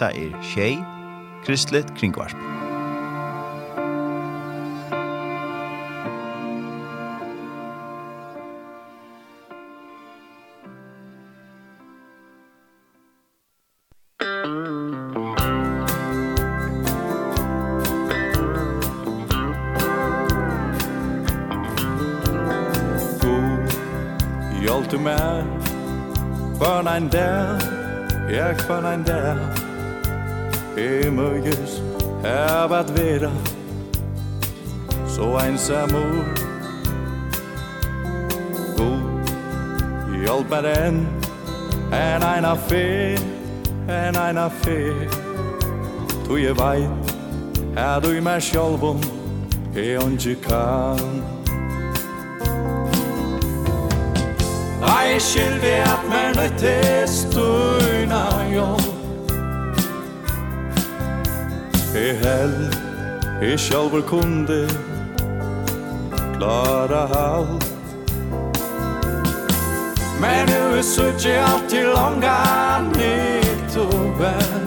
Hetta er Shay Kristlet Kringvarp. Tu je veit, her du i mer sjolvun, e ongi kan. Nei, skyldig at mer nøytis tuina jo E hell, e sjolvur kunde, klara halt. Men nu er suttje alt til longa nytt og vel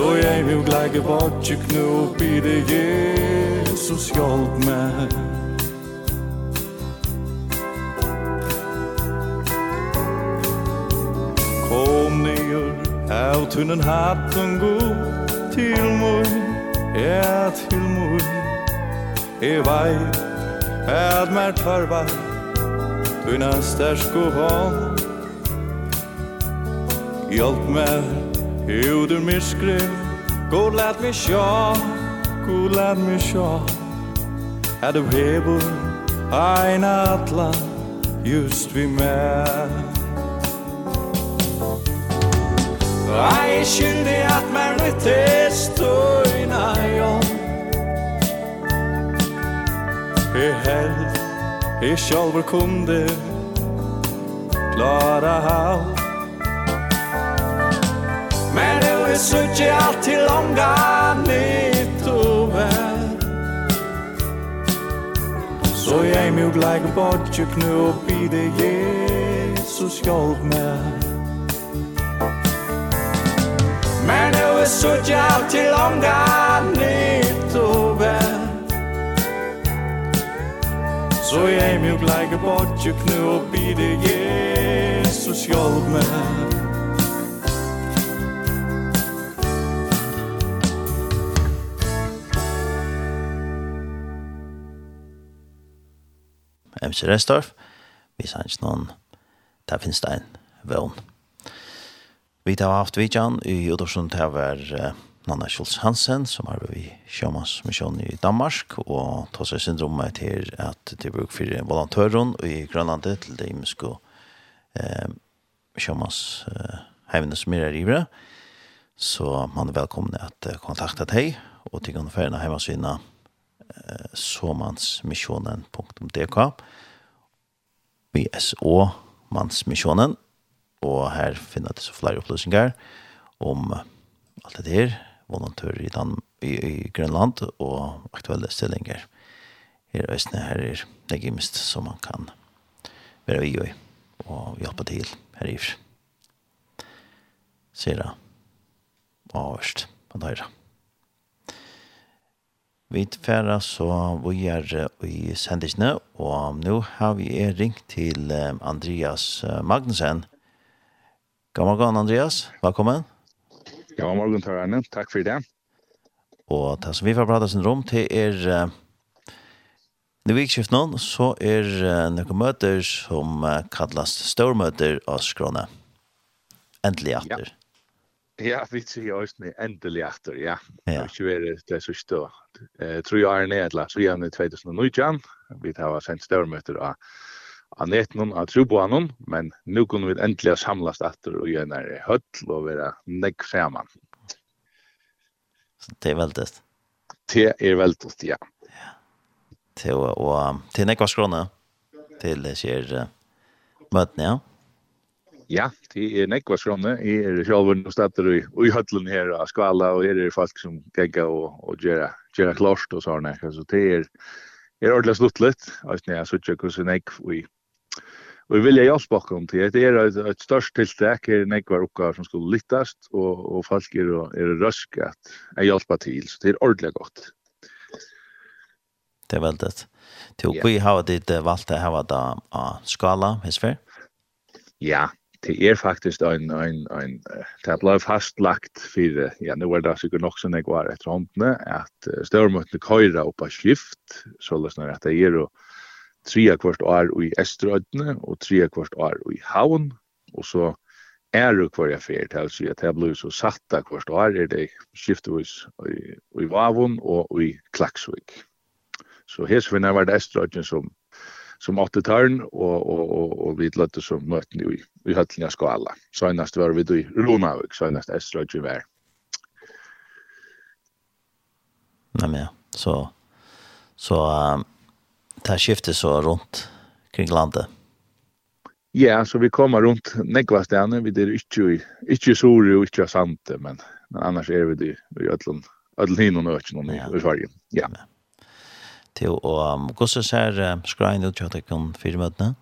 Så jeg vil legge bort til knop i det Jesus hjelp meg. Kom nyer av tunnen hatten god Til mor, ja til mor Jeg veit at mer tarva Tunna stærsko hånd. Hjelp meg. Ut ur myskre God lät mig sjå God lät mig sjå Er du hebor Ein atla Just vi mer Ei skyldig at mer nytt er støyna jom Er held Er sjálfur kunde Klara halt Men det er så inte alltid långa nytt og vel. Så jeg mjuk like bort ju knu og bide Jesus hjelp meg. Men det er så inte alltid långa nytt og vel. Så jeg mjuk like bort ju knu og bide Jesus hjelp meg. MC Restorff. Vi sa ikke noen, der finnes det en vøvn. Vi har haft vidjan i Udorsund, det var Nanna Schultz Hansen, som har vært i Sjømans sjømannsmisjon i Danmark, og tar seg syndromet til at det bruk for volontøren i Grønlandet til det imenske eh, heimene som er i Så man er velkommen at kontakta deg, og til å ferne hjemmesynene eh, såmansmisjonen.dk. BSO, Mansmissionen, og her finner det så flere opplysninger om alt det her, volontører i, Dan i, i Grønland og aktuelle stillinger her er Østene. Her er det gymst som man kan være i og, og hjelpe til her i Ser det avhørst på døyre. Vi tfæra så vi er i sendisene, og nå har vi er ringt til Andreas Magnussen. God morgen, Andreas. Velkommen. God morgen, Tørne. Takk for det. Og det som vi får prate sin rom til er... Nå vi ikke noen, så er noen møter som kallas stormøter av Skrone. Endelig atter. Ja. Ja, vi ser oss med endelig etter, ja. Ja. Vi ser det så stå. Eh tror jag är nedla så igen i 2019. Vi har sent störmöter av av neten av troboanon, men nu kunde vi äntligen samlas efter och göra när höll och vara nägg samman. Så det är väldigt. Det är väldigt, ja. Ja. Det och till nästa skrona till ser möten, ja. Ja, det er nekva skrone. Jeg er själv nu stater i, i høtlen her av skvala og her er det folk som gegga og, og göra, göra klart og sånne. Så det er, det är ordentligt sluttligt. Alltså när jag suttar hvordan nekv vi Og vi vilja hjelpe bakom til. Det er et, et størst tiltak her enn ekvar oppgaver som skulle lyttast, og, og folk er, er røsk at jeg hjelpe til, så det er ordentlig godt. Det er veldig. Til å gå i hava ditt valgte hava da av skala, hesfer? Ja, det er faktisk en, en, en, det ble fastlagt for, ja, nå er det sikkert nok som jeg var etter håndene, at størmøttene køyre opp av skift, så løsner at det er jo tre kvart år i Estrødene, og tre kvart år i Havn, og så er jo hver jeg fer til, at det ble så satt av hvert år, er det skiftevis i, i Vavon og i Klaksvik. Så her var det Estrødene som som åtte tørn, og, og, og, og vi løtte som møten i, i høtlinga skala. Søgnast var vi i Lunavik, søgnast Estrødje var. Nei, men ja. Så, så um, det skiftet så rundt kring landet. Ja, så vi kommer rundt nekva stedene. Vi er ikke, ikke sore og ikke sante, men, men annars er vi i, i ødlen, ødlen hin og nøkken i, i Sverige. Ja til å hvordan ser skrein ut til at jeg kan fire møtene?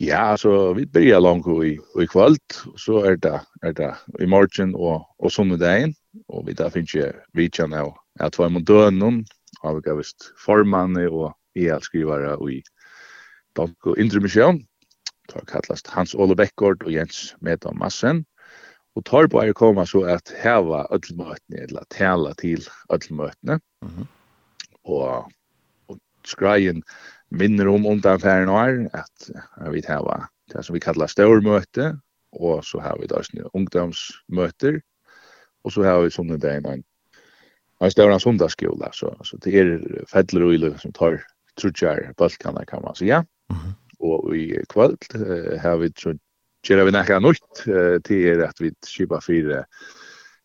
Ja, altså, vi börjar langt i, i kvöld, så er det, er det i morgen og, og sonnedagen, og vi da finnes ikke vidtjen av at var mot døgnen, av ikke vist formanne og EL-skrivere i Dank og Indre Indremisjon, tar kallast Hans Ole Beckgård og Jens Medan Massen, og tar på å komme så at heva ødelmøtene, eller tala til ødelmøtene, mm -hmm og, og skreien minner om undanfæren år, at vi har det som vi kallar størmøte, og så har vi da sånne ungdomsmøter, og så har vi sånne dagen en, en større sundagsskola, så, så det er fedler og ille som tar trutjar balkana kan man säga. Mm -hmm. Og i kvöld uh, har vi så gjør vi nekka nytt uh, til er at vi skipa fire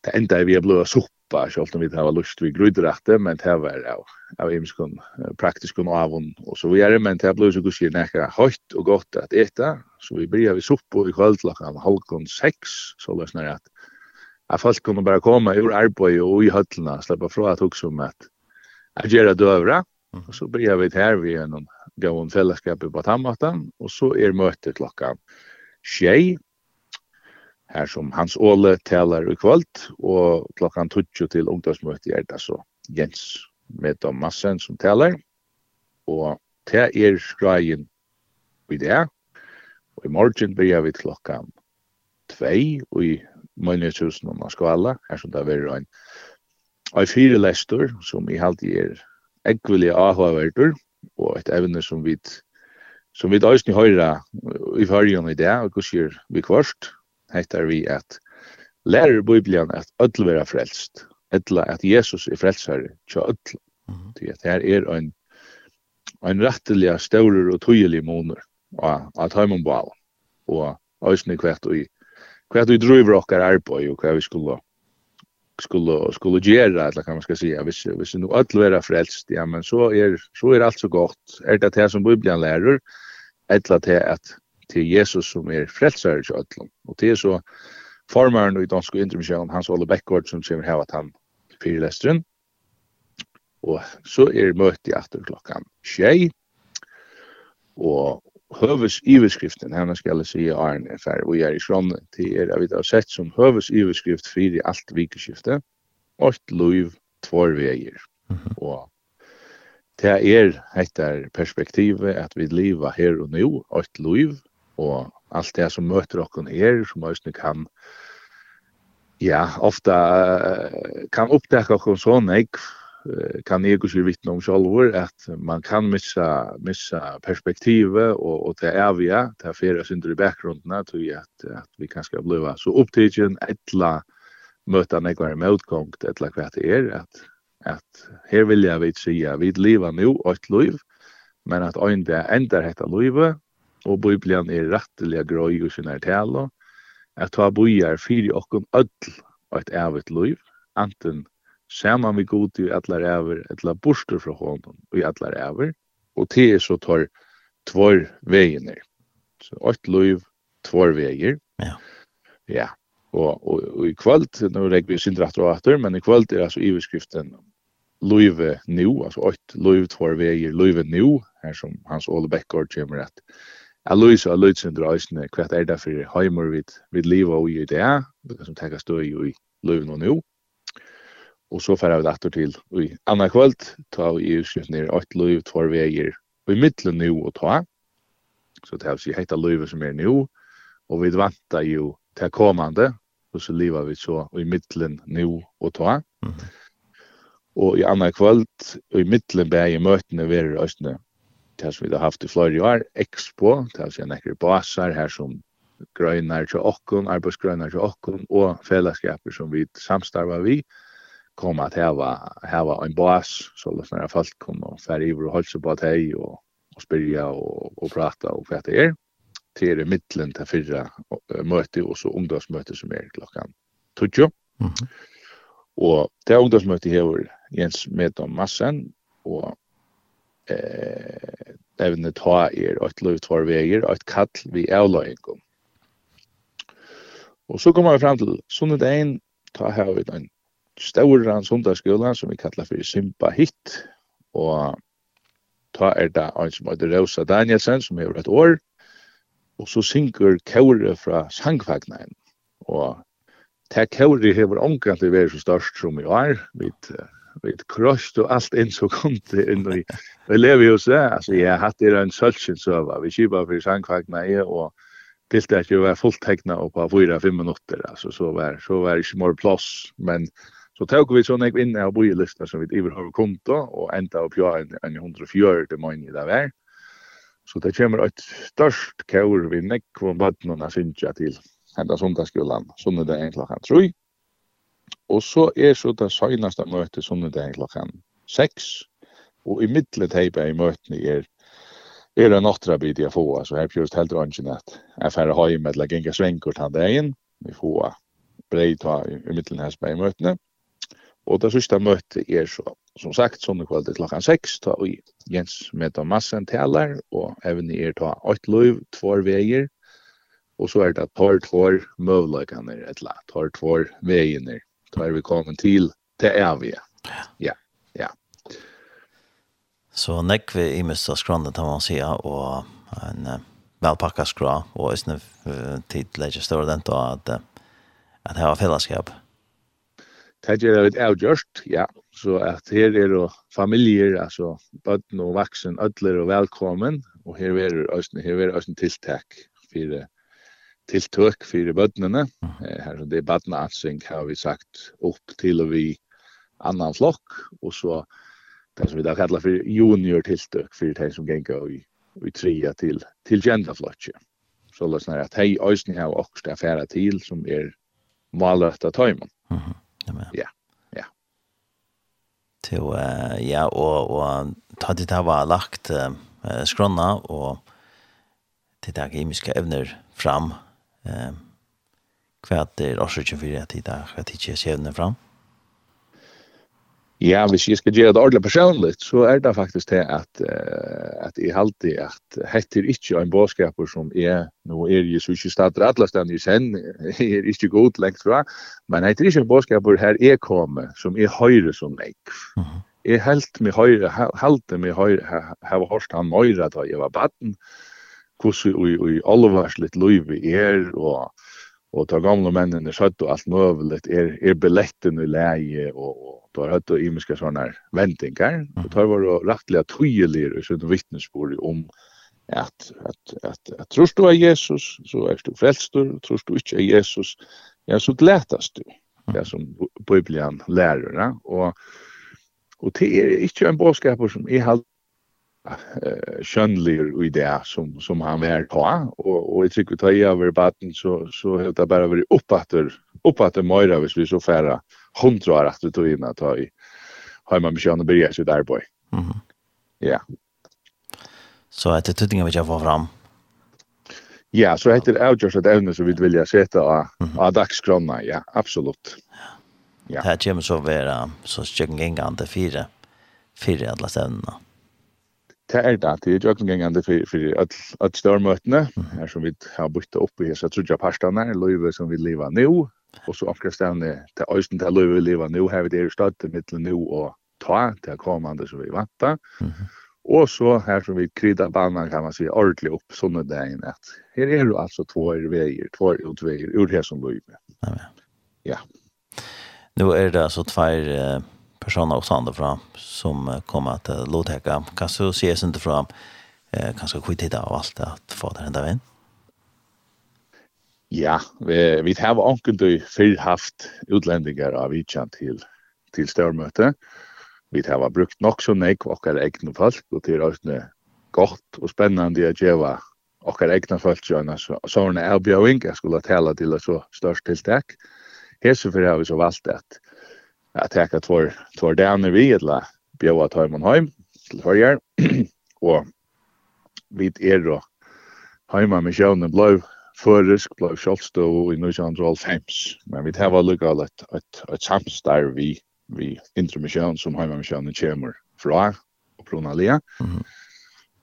det enda vi er blåa sopp soppa, selv om vi har lust vi grudrette, men det var av, av imskun praktisk og avun og så videre, men det ble så gusir nekka høyt og godt at eta, så vi bryr vi soppa i kvöld klokkan halvkon seks, så løsner at at folk kunne bare komme ur arbeid og i høtlena, slippe fra at hugsa om at at gjerra døvra, og så bryr vi her vi gjennom gavun fellesskap på tammatan, og så er møte klokkan tjej, her som Hans Åle talar i kvöld, og klokkan 20 til ungdomsmøte er det så Jens Medom Massen som talar, og det er skreien i det, og i morgen byrjar vi klokkan 2 og i Møgneshusen og Skala, her som det er en Og fire lester, som i halvtid er ekvelig avhverdur og et evne som vi som vi eisne høyra i fyrjon i det og hvordan vi kvart heitar vi at lærer Bibelen at ødel vera frelst, etla at Jesus er frelsare tja ødel. Mm -hmm. At her er ein, ein rettelig større og tøyelig måneder av, at heimann bal og æsne kvett og kvett vi driver okkar arbeid og hva vi skulle skulle skulle göra eller kan man ska säga hvis hvis nu öll vera frelst ja men så är er, så är er allt så gott är er det det som bibeln lärer eller det att til Jesus som er frelsare til ötlom. Og det er så formaren i dansk intermission, Hans Olle Beckgård, som kommer heva han fyrlestren. Og så er møte i atter klokkan tjei. Og høves iverskriften, henne skal jeg si Arne for og er i skrånne til er, vi har sett som høves iverskrift fyrir i alt vikeskiftet, årt loiv, tvår veier. Og det er etter perspektivet at vi lever her og nå, årt loiv, og alt det som møter oss her, som ösnen kan ja, ofta kan upptäcka oss så nej kan jag också vittna om själv at man kan missa missa perspektivet och och det är vi det er flera synder i bakgrunden tror jag att att vi kanske blir så upptagen ettla möta några motgångt ettla kvart är att att här vill jag vet säga vi lever nu et liv men att en där ändrar detta livet og Bibelen er rettelig grøy og sin er tale, at ta bojar fyri okkun öll og et evigt liv, anten saman vi god i allar ever, etla borster fra honom i allar ever, og til er så tar tvor veginer. Så ett liv, tvor veger. Ja. Ja. Og, og, og i kvöld, nå regger vi sindra atter og atter, men i kvöld er altså iverskriften Løyve nu, altså åt løyve tvær veier, løyve nu, her som Hans Ole Beckard kommer at Jeg løs og løs under øyne hva er det for heimer vid, vid livet og i det, det som tenker stå i løven og nå. Og så fer vi datter til i andre kvöld, ta i utskift ned åtte løv, tvær veier, og i midtelen nå og ta. Så det er å si heita løvet som er nå, og vi venter jo til kommande, og så lever vi så i midtelen nå og ta. Mm. Og i andre kvöld, og i midtelen ber jeg møtene verer østene, det som vi har haft i flere år, Expo, det er nekker basar her som grøynar til okkun, arbeidsgrøynar til okkun, og fellesskaper som vi samstarva vi, kom at heva, heva en bas, så løsner jeg folk kom og færre iver og holdt seg på at og, og spyrja og, og prata og hva det er. Det er mittlen til fyrra møte, og så ungdomsmøte som er klokkan 20. Mm -hmm. Og det ungdomsmøte hever Jens med om massen, og eh, evne ta er et løy tvar veier, et kall vi avløying om. Og så kommer vi fram til, sånn en ta her ut en stauran sundagsskola som vi kallar for Simpa Hitt, og ta er det en som heter Rosa Danielsen, som er et år, og så synker kåre fra sangfagnen og ta kåret hever omkant i å være så størst som i år, vi vi krosst og allt inn så kom det inn i vi lever jo så altså jeg har hatt det en sølsen så var vi skipa for sangfagna er og til det ikke var fullt tegna og på 4-5 minutter altså så var så var ikke mer plass men så tog vi sånn jeg inn av bojelista som vi iver har konto og enda opp ja en, en 104 det mann i det var. Så det kommer et størst kaur vi nekk og badnona synsja til enda sundagsskolan det en klokkan 3 Og så er så det søgneste møtet sunnedagen klokken 6. Og i midtlet heipet i møtene er er det en bit jeg få, så her pjørst helt ønsken at jeg færre høyme eller genga svengur tann dagen, vi får brei ta i middelen her spør i møtene. Og det sørste møtet er så, som sagt, sånne kveld til klokkan 6, ta og Jens Meta Massen taler, og evne er ta 8 løyv, 2 veier, og så er det tar 2 møvløkene, eller tar 2 veier, tar vi kommer til, det er vi. Ja, ja. Så nekk vi i mista av skrannet, kan man säga, og en uh, velpakka skra, og i sin tid legger større den til at, at det var fellesskap. Det er et avgjørst, ja. Så at her er det familier, altså bøtten og vaksen, ødler og velkommen, og her er det her er tiltak for tiltøk for bøttene. Her som det er bøttene har vi sagt opp til og vi annan flokk, og så det som vi da kallar for junior tiltøk for de som gengar i, i tria til, til gjenda flotje. Så det er nær at hei òsni har også det affæra til som er maløtta tøymon. Mm. Ja, ja. ja. Til, uh, ja, og, og ta det der var lagt uh, skrona og til det akademiske evner fram, eh, hva er årsøkken for det jeg hva ikke ser den fram? Ja, hvis jeg skal gjøre det ordentlig personlig, så er det faktisk det at, uh, at jeg alltid at heter ikke en båtskaper som er, nå er jeg så ikke stater alle stedene i sen, jeg er ikke god lengt fra, men heter ikke en båtskaper her jeg kommer, som er høyre som meg. Mm -hmm. Jeg helt med høyre, halte med høyre, har hørt han høyre da jeg var baden, hvordan vi i alvarsligt liv er, og, og ta gamle mennene skjøtt og alt møveligt, er, er billetten i leie, og, og ta høyt og imiske sånne ventingar, og tar var rettelig tydelig i sånne vittnesbord om at, at, at, at tror du er Jesus, så er du frelstur, tror du ikke er Jesus, ja, så gledes du, det som Bibelen lærer, og Og det er ikke en boskap som jeg halt eh skönlig i det som som han var ta och och jag tycker ta i över batten så så helt det bara varit uppåter uppåter Moira hvis vi så färra hundra år att ta in att ta i hemma med Sjön och Birger så där boy. Mhm. Ja. Så att det tydligen vi jag var fram. Ja, så heter det outdoors att ävne så vi vill jag sätta av av dagskrona, ja, absolut. Ja. Det här kommer så vara så checken gängande fyra fyra alla städerna det er det, det er jo jøgningengende for, for at, at størmøtene, her som vi har byttet opp i hese trudja parstene, løyve som vi lever nå, og så akkurat stedene til øysten til løyve vi lever nå, her vi det er stedet mittelen nå og ta til kommande som vi vanta. Mm -hmm. Og så her som vi krydda banan kan man si ordentlig opp sånne dagen at her er jo altså två veier, två utveier ur her som løyve. Ja. ja. Nu är det alltså två personer också andra fram som kommer att uh, låtäcka. Kanske ses inte fram. Eh, kanske skit av allt att få det enda vän. Ja, vi, vi har onkundu fyrr haft utlendingar av vitjan til, til størmøte. Vi har brukt nok så nek okkar egnu folk, og er også godt og spennande at gjeva okkar egna folk sånne sånne avbjøring, jeg skulle tala til et så størst tiltak. Hese har vi så valgt at at ta att för för där vi eller bjöa ta hem hem til förjar og vi er da hemma med sjøvnen blå förrisk blå kjølstå i nu andra fems men vi tar lucka et, et, et samstar vi vi intermission som hemma med sjøvnen kommer fra och pronalia mm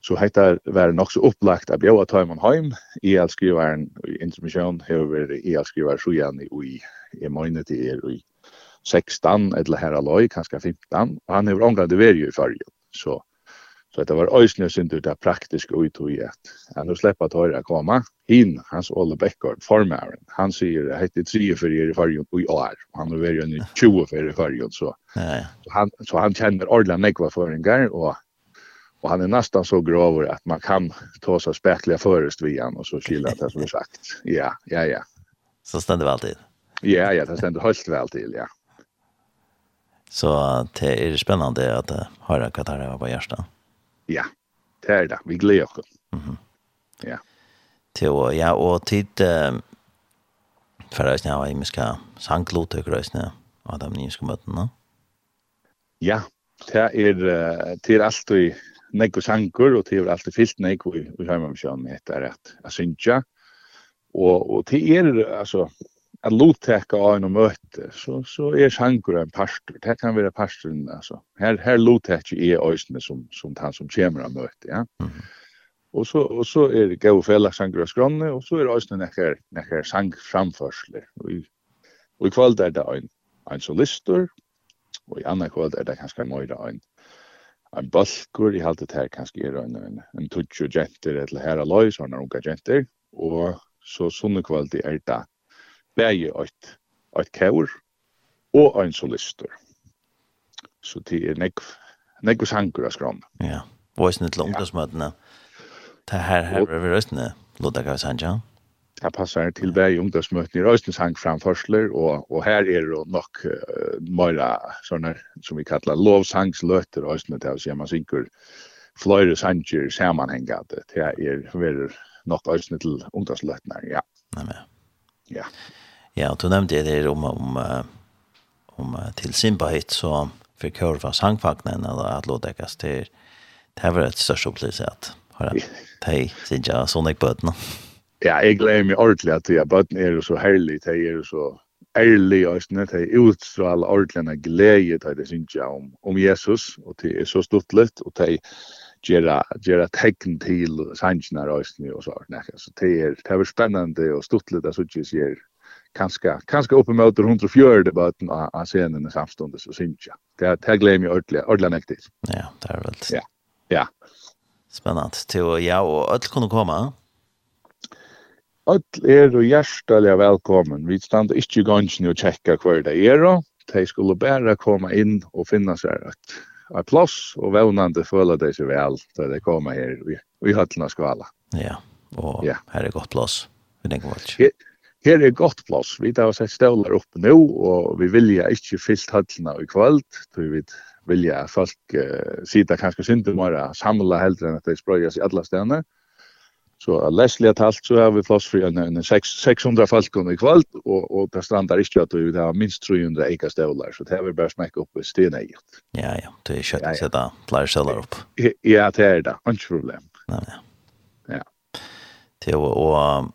Så hetta var nok så upplagt at bjóa tøyman heim. EL-skrivaren i intermission hever EL-skrivar så gjerne i, i møyne til er i 16 eller här alloy kanske 15 och han har ångrat det i färgen så så det var ösnö synd ut praktiskt ut och tog i att han har släppt att höra komma in hans Olle Beckard formaren han säger det heter tre för er i färgen och i år han har varit en 20 för i färgen så så han så han känner ordla nekva föringar och Och han är nästan så grov att man kan ta sig späckliga förrest vid han och så skilja det som är sagt. Ja, ja, ja. Så ständer det alltid. Ja, ja, det ständer helt väl till, ja. Så det er spennende at uh, har hva det her på hjertet. Ja, det er det. Vi gleder oss. Mm -hmm. Ja. Til ja, og tid uh, for å snakke om imiske sangloter, og snakke om de nye møtene. Ja, det er, det er alltid nekko sangur, og det er alltid fyllt nekko i, i Heimansjøen, etter at jeg synes og, og det er, altså, att lotteka av en möte så så är sjankur en pastor. Det kan vara pastorn alltså. Här här lotteka är ösnen som som han som kommer av möte, ja. Mm. Och så och så är det gå fälla sjankur och skranne och så är det ösnen näkar näkar sank framförsle. Och i och i kväll där det en en solister och i andra kväll där det kanske mer en en balkur i haltet här kanskje er en en, en tutsch jenter eller här alloy såna unga jenter og så sunne kväll er är det bæði eitt eitt kaur og ein solister. Så det er nekv, nekv sangur av skrann. Ja, og eisne til ungdomsmøtene. Det her her er vi røstene, Lodaka Sanja. Det passer til bæði ungdomsmøtene i røstene sangframførsler, og, og her er det nok uh, møyra sånne som vi kallar lovsangsløter røstene til å si man synker fløyre sanger sammanhengade. Det er veldig nok røstene til ungdomsløtene, ja. Nei, men. Ja. Ja, du nevnte det her om, om, om til Simba hit, så fikk høre fra sangfagnen eller att låta det till det var ett störst upplevelse att höra dig sinja Sonic Button. Ja, jeg jag glömmer ordentligt att jag Button är så härligt, det är så ærlig og snett, det är utstrål ordentligt glädje att det jeg om, om Jesus og det er så stortligt og det gera gera tecken til sanjnar och så där. Så det är det är spännande och stortligt att så tjus ger kanska kanska upp emot 140 button av scenen i samstundes så syns jag. Det det glömmer jag ordentligt ordentligt. Ja, det är väl. Ja. Ja. Spännande. Till ja och öll kunde komma. Öll är du hjärtliga välkommen. Vi stannar inte i gången och checka kvar det är då. De skulle bara komma in och finna sig ett av plats och vånande føla det sig väl så det kommer här i, i höllna skvala. Ja, och ja. här är gott plats. Vi tänker vart. Her er godt plass. Vi har sett støvlar opp nå, og vi vilja ikke fyllt høllene i kvöld. Vi vilja at folk uh, sida kanskje syndumara samla heldre enn at de sprøyes i alle stedene. Så uh, leslig talt så har vi plass for en, en 600 folk i kvöld, og, og det strandar ikke at vi har minst 300 eika støvlar, så det har vi bare smekke opp i stedene eget. Ja, ja, det er kjøtt å sette flere støvlar opp. Ja, det er det, ikke problem. Nei, ja. Ja. Det er og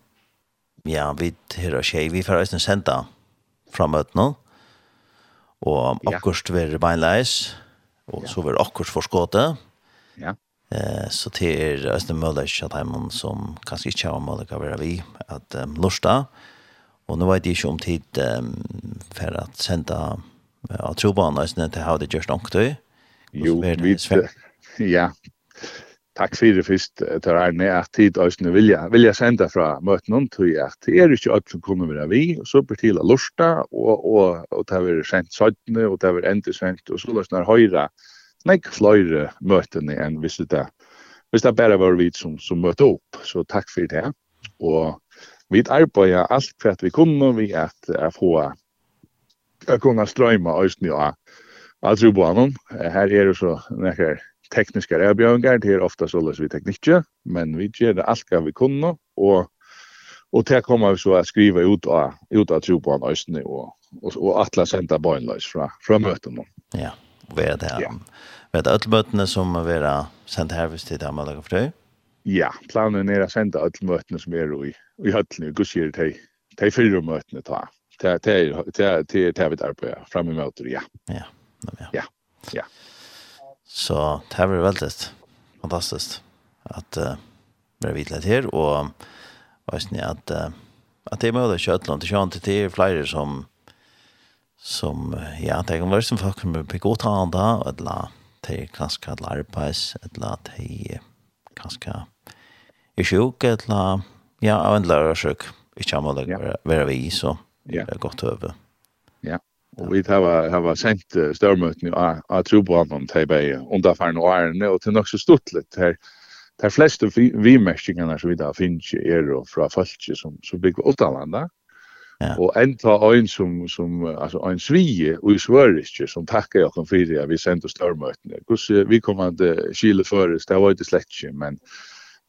ja, vi her og tjej, vi får eisen senda framøt nå, og ja. akkurat vil beinleis, og ja. så vil akkurat forskåte. Ja. Eh, så det er eisen mulig at heimann som kanskje ikke har mulig å være vi, at um, lusta, og nå vet jeg ikke om tid um, for at senda av trobanen eisen til å ha det gjørst nok til. Jo, vi, ja, takk fyrir fyrst til Arne at tid òsne vilja, vilja senda fra møten om til at det er ikke alt som kunne være vi, og så blir til å lusta, og, og, og det er sendt søttene, og det er endur sendt, og så løsner høyra nek fløyre møtene enn hvis det, hvis det bare var vi som, som møtte opp, så takk fyrir det. Og vi arbeider alt for at vi kunne, vi at at få jeg kunne strøyma òsne av Altrubbanen, her er det så nekker tekniska erbjøringar, det er ofta såles vi teknikke, men vi gjør det alt vi kunne, og, og til kommer vi så å skrive ut av, ut av tro på han østene, og, og, og atle senda bøgnløs fra, fra møtene. Ja, og er det, ja. är alle møtene som er sendt her hvis det er mulig for deg? Ja, planen er å sende alle møtene som er i, i høttene, og sier till de fire møtene ta. Det er det vi arbeider fremme møter, ja. Ja, ja. Ja, ja. Så det här var väldigt fantastiskt att uh, vidt litt her, og vet ni at, uh, at det er är möjligt kött långt jag det er flere som som ja det kan være som folk som blir godt av handa eller de er kanskje et arbets eller de er kanskje är sjuk eller ja av en lærersøk, ikke lärarsjuk i chamma være vi så det är gott över. Ja. Og vi har har sent størmøtene av av trobanen til Bay under for noen år og til nok så stort litt her. De fleste vimerkingene som vi da finnes er fra folk som, som bygger utenlandet. Ja. Og en ta ein som, som altså ein svige og i svøriske som takkar jokken fyrir at vi sendte størmøtene. Hvordan vi kom at uh, kile føres, det var ikke slett ikke, men,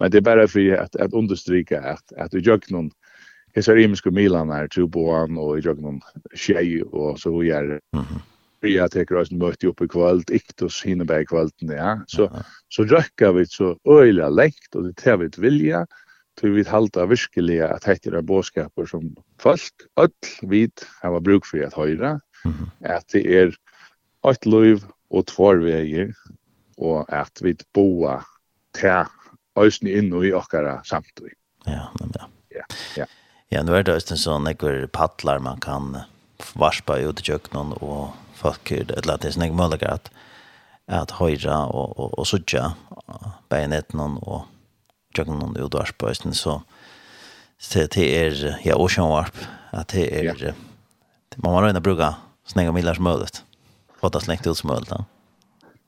men det er bare for at, at understryka at, at i jøgnen hesa rimsku Milan är två boan og i jognon tjej og så vidare. Mhm. har tycker oss mötte opp i kvällt, iktos hinner i kvölden, ja. Så så rökar vi så øyla lengt, og det tar vi vilja til vi halda virkelig at heter er boskaper som folk öll vid har bruk för att höra at det er ett liv og tvær veier, og at vi boa ta inn og i okkara samtid. Ja, men ja. Ja, ja. Ja, nu är det just en sån ekor paddlar man kan varspa ut i köknen och folk eller att det är sån ekor möjlighet att, att höjra och, och, och sutja bajonetten och köknen ut och varspa just en så så det är ja ocean warp att det är ja. man måste ändå bruka snäga millar som möjligt. Fått det slängt ut som möjligt. Ja.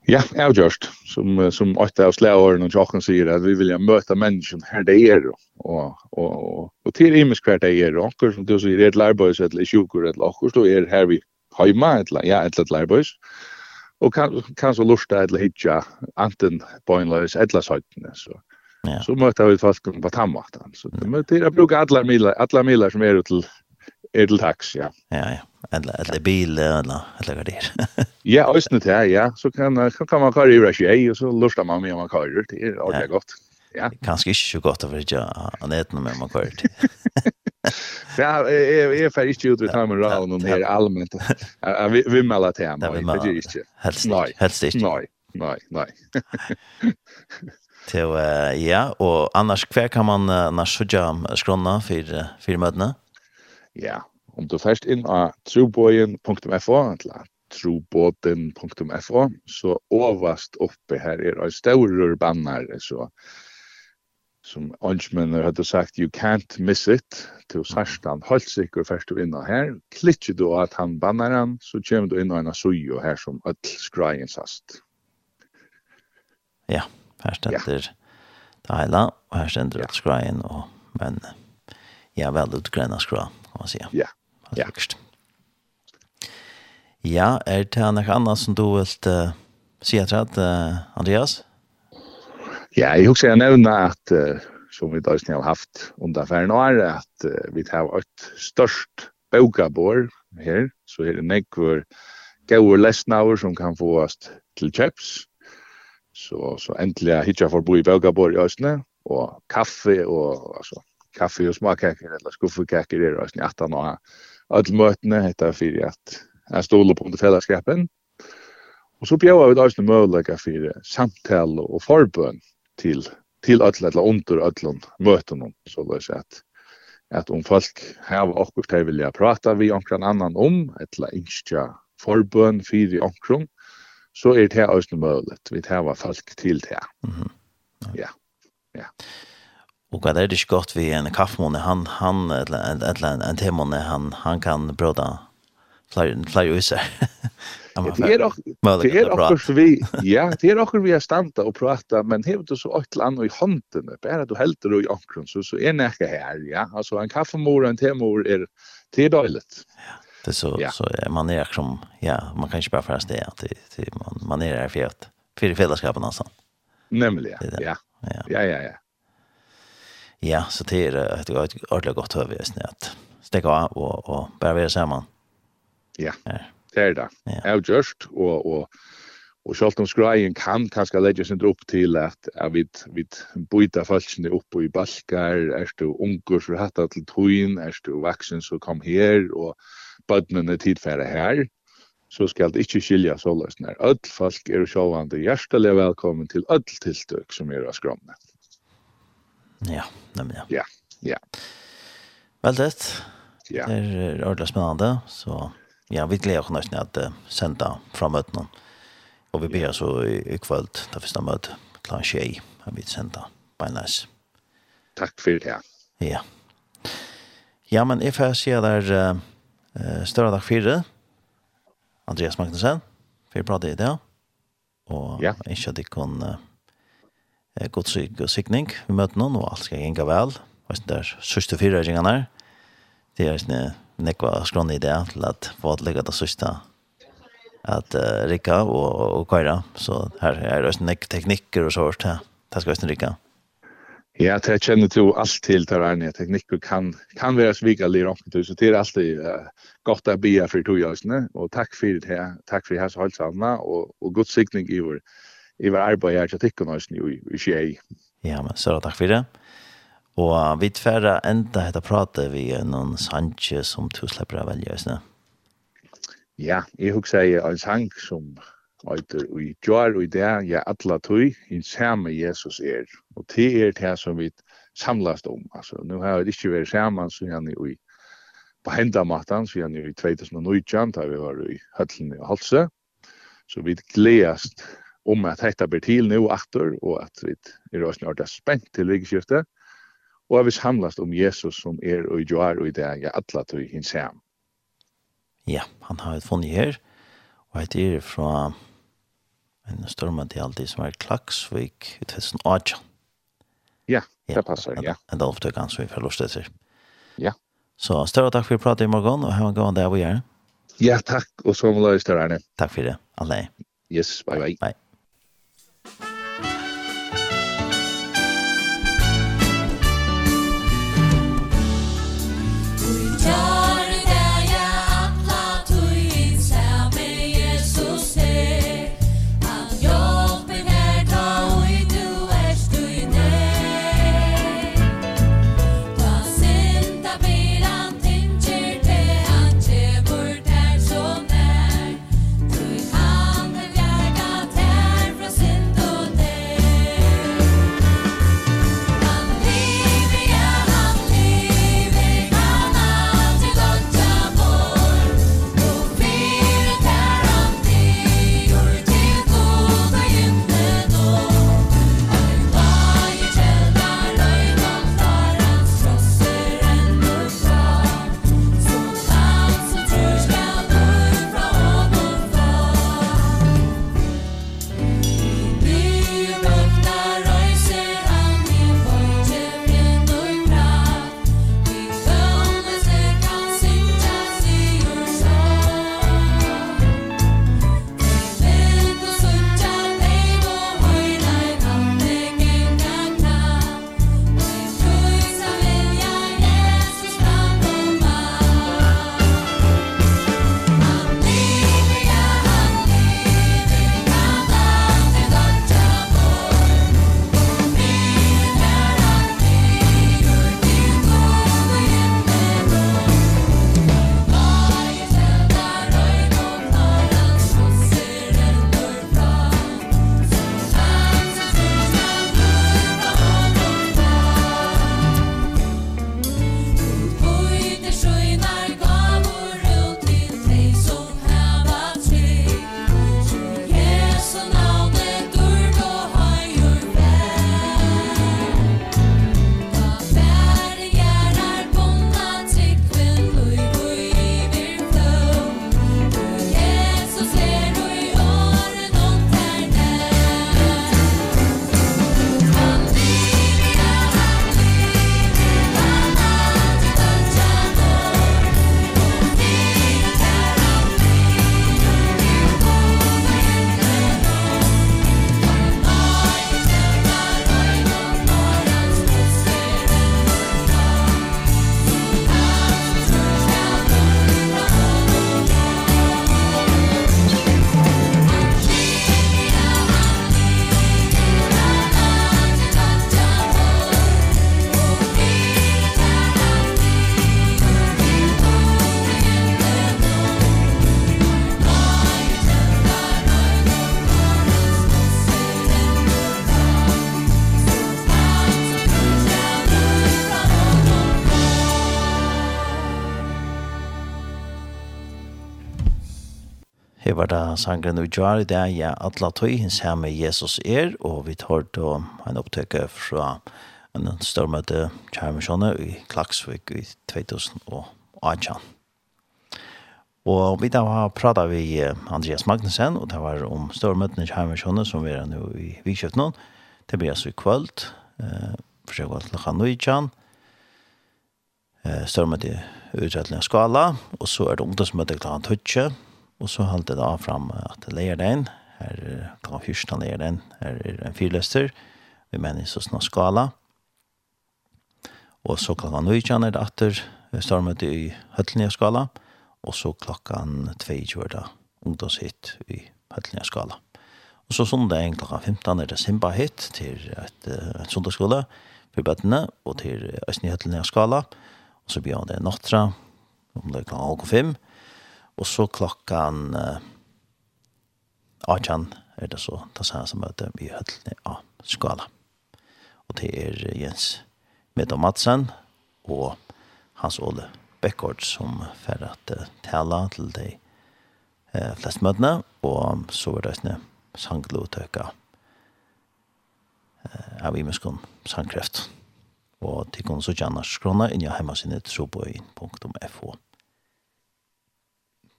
Ja, avgjørst, som, som åtta av slæåren og tjokken sier, at vi vilja møta mennesken her det er, og, og, og, og til imisk hver det er, og akkur som du sier, er et lærbøys, eller sjukur, eller akkur, så er her vi heima, eller, ja, et eller lærbøys, og kan, kan så lusta, eller hitja, anten bøynløys, eller søytene, så. Ja. Så møter vi folk på tammatan, så det er å bruke alle milar, alle milar som er til, er til taks, ja. Ja, ja eller eller bil eller eller vad det är. Ja, ösnet här, ja. Så kan kan kan man köra i rush och så lustar man med man köra det är ordentligt gott. Ja. Kanske inte så gott över jag anet med man kör det. Ja, jag är färdig ut vid timer round och här allmänt. Vi vi mellan till hemma. Det är inte. Helst nej. Helst inte. Nej, nej, nej. Till ja, och annars kvar kan man när sjunga skrona för för mötena. Ja, Om du først inn av trobojen.fo, eller troboden.fo, så overast oppe her er en større banner, så som Angemen hadde sagt, you can't miss it, til Sarstan, holdt sikker først du inn av her, klikker du at han banner han, så kommer du inn av en sujo her som ødel skreien sast. Ja, her stender ja. det hele, og her stender ødel skreien, og men ja, vel utgrønne skra, kan man si. Ja, Ja. Ja, er det noe annet som du vil uh, si etter at, uh, Andreas? Ja, jeg husker jeg nevne at, uh, som vi da har haft under ferien år, at uh, vi har et størst bøkabår her, så her er nekver gauer lesnaver som kan få oss til kjøps. Så, så endelig har hittet for å bo i bøkabår i Østene, og kaffe og altså, kaffe og smakkaker, eller skuffekaker er i Østene, at han har alle møtene hetta fyrir at jeg stoler på under fellesskapen. Og så bjør vi også mulighet for samtale og forbøn til, til alle, eller under alle møtene, så det er at at om folk har okkur til vilja prata vi omkran annan om, eller ikke forbøn for omkron, så er det også mulighet. Vi tar folk til det. Mm -hmm. Ja. Ja. ja. Och det är det gott vi en kaffemåne han han eller eller en temåne han han kan bråda flere, flere ut Det er också det är också vi ja det er också vi är standa og prata men hever du så ett land i handen bara du hälter och i ankron så så är näka her, ja altså en kaffemor en temor er det. Ja. Det så ja. så man är som ja man kan inte bara fast det att man man är där för att för fällskapen alltså. Nämligen ja. Ja ja ja. Ja, så det är et ordentlig godt høve, just nu att stäcka av og, og bare være sammen. Ja, det er det. Ja. Avgjørst, og, og, og selv om skreien kan kanskje legge sin opp til at, at vi, vi byter falskene opp i balkar, er du unger som hatt til tøyen, er du vaksen som kom her, og bødnene tidfære her, så skal det ikke skilja så løsner. Ødel folk er sjåvande hjertelig velkommen til ødel tiltøk som er av skromne. Ja, nemlig. Ja, ja. ja. Väldigt. Ja. Det er ordentlig spennende, Så ja, vi gleder oss nesten at uh, senda fra någon. Og vi ber så i, i kväll, där första mötet, klockan tjej, har vi sända. Bara nice. Tack för det. Ja. Ja, men jeg får si at det er uh, større dag fire, Andreas Magnussen, for jeg prater i det og ja. jeg ikke at jeg kan... Uh, god syk og sikning vi møter noen, og alt skal gjenge vel. Og det er sørste fire ringene her. Det er sånn nekva skrånne idé til at få at legge det sørste at uh, Rikka og, og Kaira. Så her er det nek teknikker og sånt. Ja. Det skal vi Rikka. Ja, det kjenner du alt til der er nye teknikker kan, kan være svikelig i så det er alltid uh, godt å bia for to jøsene, og takk for det her, takk for det her så holdt sammen, og, og god sikning i vår i var arbeid her til tikkene hans i Skjei. Ja, men så takk for det. Og vi tverre enda etter prate vi noen sanje som du slipper å velge, ikke Ja, jeg husker jeg en sang som Eitur «Vi jar og i det, ja, atla tui, i samme Jesus er. Og det er det som vi samlast om. Altså, nu har vi ikke vært sammen, så han i på hendamaten, så gjerne i 2019, da vi var i høtlen i Halse. Så vi gledast om at dette blir til nå atter, og at vi er også snart spent til likeskiftet, og at vi samlas om Jesus som er og jo og i det jeg atler til hins. Ja, han har et her, og et er fra en storma til alltid som er Klaksvik i 2008. Ja, det passer, ja. En dag opptøk han som vi får lov Ja. Så større takk for å prate i morgen, og ha en god dag å gjøre. Ja, takk, og så må du løse det, Arne. Takk for det, alle. Yes, bye bye. Bye. var da sangren vi gjør i det, ja, atla tøy, hins her med Jesus er, og vi tar da en opptøkke fra en stormøte kjærmisjone i Klaksvik i 2018. Og vi da har pratet vi Andreas Magnussen, og det var om stormøtene kjærmisjone som vi er nå i vikskjøft nå. Det blir altså i kvöld, eh, forsøk at lakka nøytjan, eh, stormøte i utrettelingen skala, og så er det ungdomsmøte klokka tøtje, Og så holdt det da fram at det leier den, her kan fyrst han leier den, her er en fyrløster, vi mener så snart skala. Og så klokka nøytjan er det atter, stormet i høttelige skala, og så klokken 22 er det ungdomshitt i høttelige skala. Og så sondag klokka 15 er det Simba hit til et, et sundagsskole for bøttene, og til Østnyhøtlinja skala, og så blir det nattra, om det klokka 5, Og så klokkan uh, 18 er det så det samme som møte i høttene av skala. Og det er Jens Medo Madsen og Hans Ole Beckord som fer at uh, tala til de uh, flest møtene. Og så er det sånn sanglotøkka uh, av imeskon sangkreft. Og til kunne så gjerne skrona inn i heimasinnet soboin.fo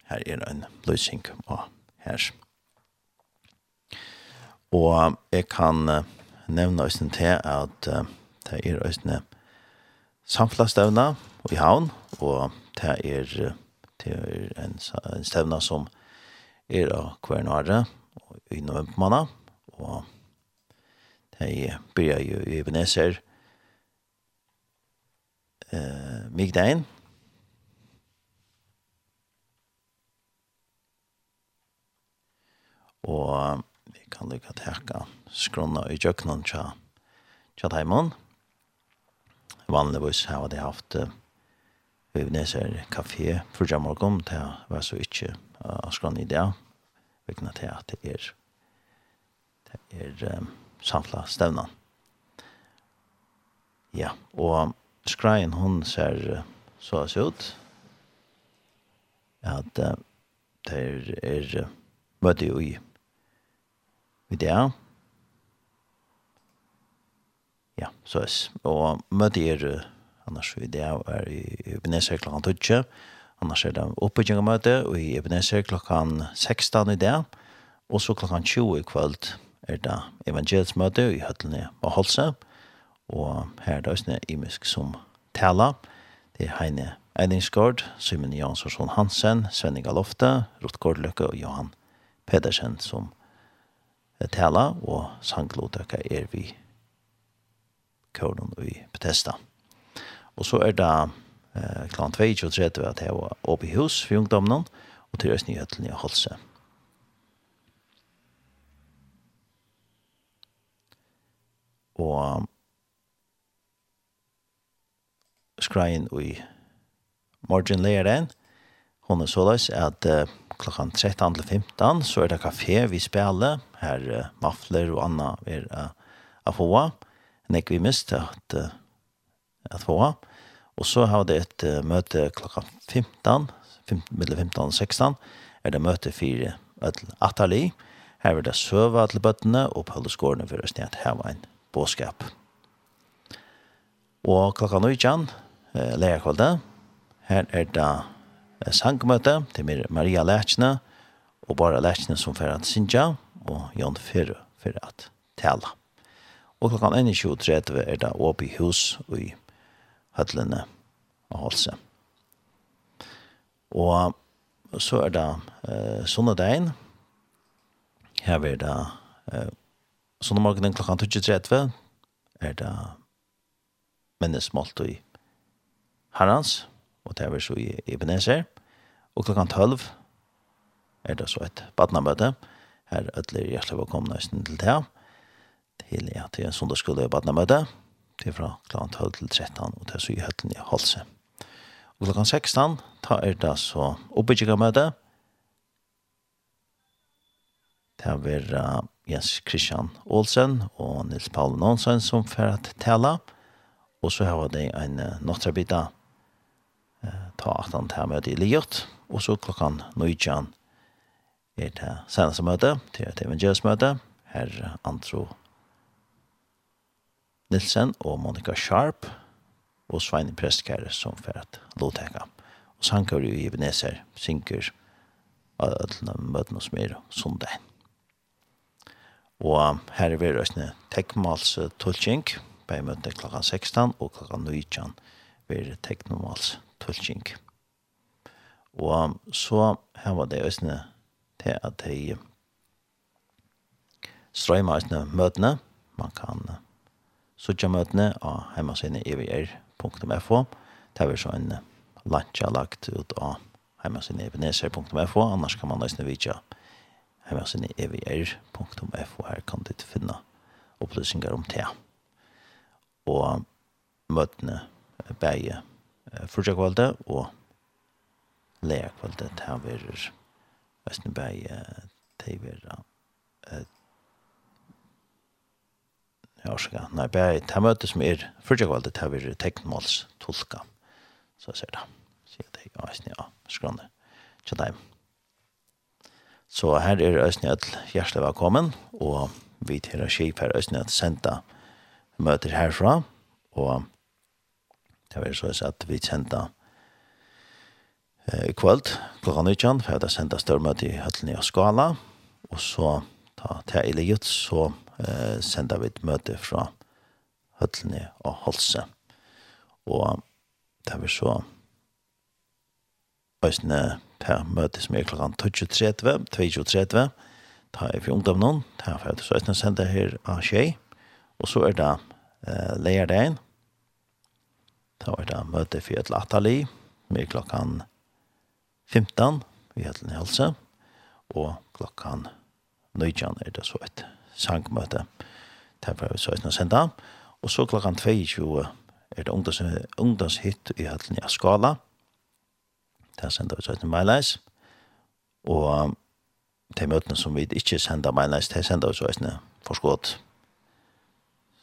her er en løsning og her. Og jeg kan uh, nevne oss til at uh, det er øyne samflagsstøvna i havn, og det er, det er en, en støvna som er av hver nåre i novembermåned, og det blir jo i Ebenezer eh, migdagen, og vi kan lukka teka skrona i jøknan tja tja taimann vanligvis har de haft vi neser kafé for morgon det var så ikke uh, skrona i det vikna til at det er det er um, samtla stevna. ja og skrein hon ser så ut at uh, det er, er møte jo i vi der. Ja, så er Og møte er annars vid der er i Ebenezer klokken 12. Annars er det oppbyggingamøte og i Ebenezer klokken 16 i det. Og så klockan 20 i kvöld er det evangelsmøte i Høtlene og Holse. Og her er det også imisk som tala. Det er Heine Eidingsgård, Simon Jansson Hansen, Svenning Galofte, Rutgård Løkke og Johan Pedersen som tala, og sanglotøkka er vi kåren i Bethesda. Og så er det eh, klant 22 30 at det var oppe i hus for ungdommen, og til oss nyheten i Holse. Og skrein i morgen leir den, hon er såleis at uh, klokkan 13 til 15, så er det kafé vi spiller, her uh, Mafler og Anna er uh, av få, nek vi mist at, uh, at få, Og så har det et uh, møte klokken 15, 15, mellom 15 og 16, er det møte for Atali, her er det søva til bøttene, og på alle skårene for å snedet her var en båskap. Og klokken 19, uh, lærerkvalget, her er det sangmøte, til Maria Lætjene, og bare Lætjene som fer at synja, og Jan Fyrre fer at tala. Og klokkan 21.30 er det Åby Hus i Høtlene og Holse. Og så er det eh, Sunnedein, her er det eh, Sunnemorgenen klokken 20.30 er det minnesmålt i Herrens, og det er så i Ebenezer. Og klokkan 12 er det så et badnamøte. Her ødler hjertelig velkomne nøysen til det. Til ja, til en sondagsskole i badnamøte. Til fra klokkan 12 til 13, og til så i høtten i Halse. Og klokkan 16 ta er det så oppbyggjegamøte. Det er uh, Jens Christian Olsen og Nils Paul Nånsen som får at tale. Og så har vi en uh, nattrabita ta at han tar møte i Liot, og så klokken nøytjan er det seneste møte, til et evangelisk møte, her Antro Nilsen og Monica Sharp, og Svein Prestkære som for at lovteka. Og sankar jo i Ebenezer, synker av ødlene møtene som er sondag. Og her er vi røsne tekmals tolking, på møtene klokka 16 og klokka 19 ved teknomals tølking. Og så her var det øsne til at de strøymer øsne møtene. Man kan sutja møtene av heimasene evr.fo. Det er så en lantja lagt ut av heimasene evr.fo. Annars kan man øsne vidtja heimasene evr.fo. Her kan du finne opplysningar om det. Og møtene bæge fyrtja kvalde og lea kvalde til han verer Østenberg til vera ja, orsaka, nei, bare til møte som er første kvalite til verer teknmåls tolka så ser det sier det, ja, æsne, ja, skrande. Tja, dem Så her er Østene Øtl hjertelig velkommen, og vi til å skje per Østene Øtl senda møter herfra, og Det var så at vi sendte i kvöld klokka 19, for jeg sendte størmøte i høttene i Skala, og så ta til Eliot, så eh, sendte vi et møte fra høttene og Holse. Og det var så Øysene til møte som er klokka 22.30, 22.30, ta i for ungdom noen, ta for at så Østene her av tjej, og så er det eh, leierdagen, Da var det møte for et latterlig med klokken 15 i Hedlen Helse. Og klokken 19 er det så et sangmøte. Det var så et sendt. Og så klokken 22 er det ungdoms, ungdomshytt i Hedlen Skala. Det sender vi så et meileis. Og de møtene som vi ikke sender meileis, de sender vi så et forskått.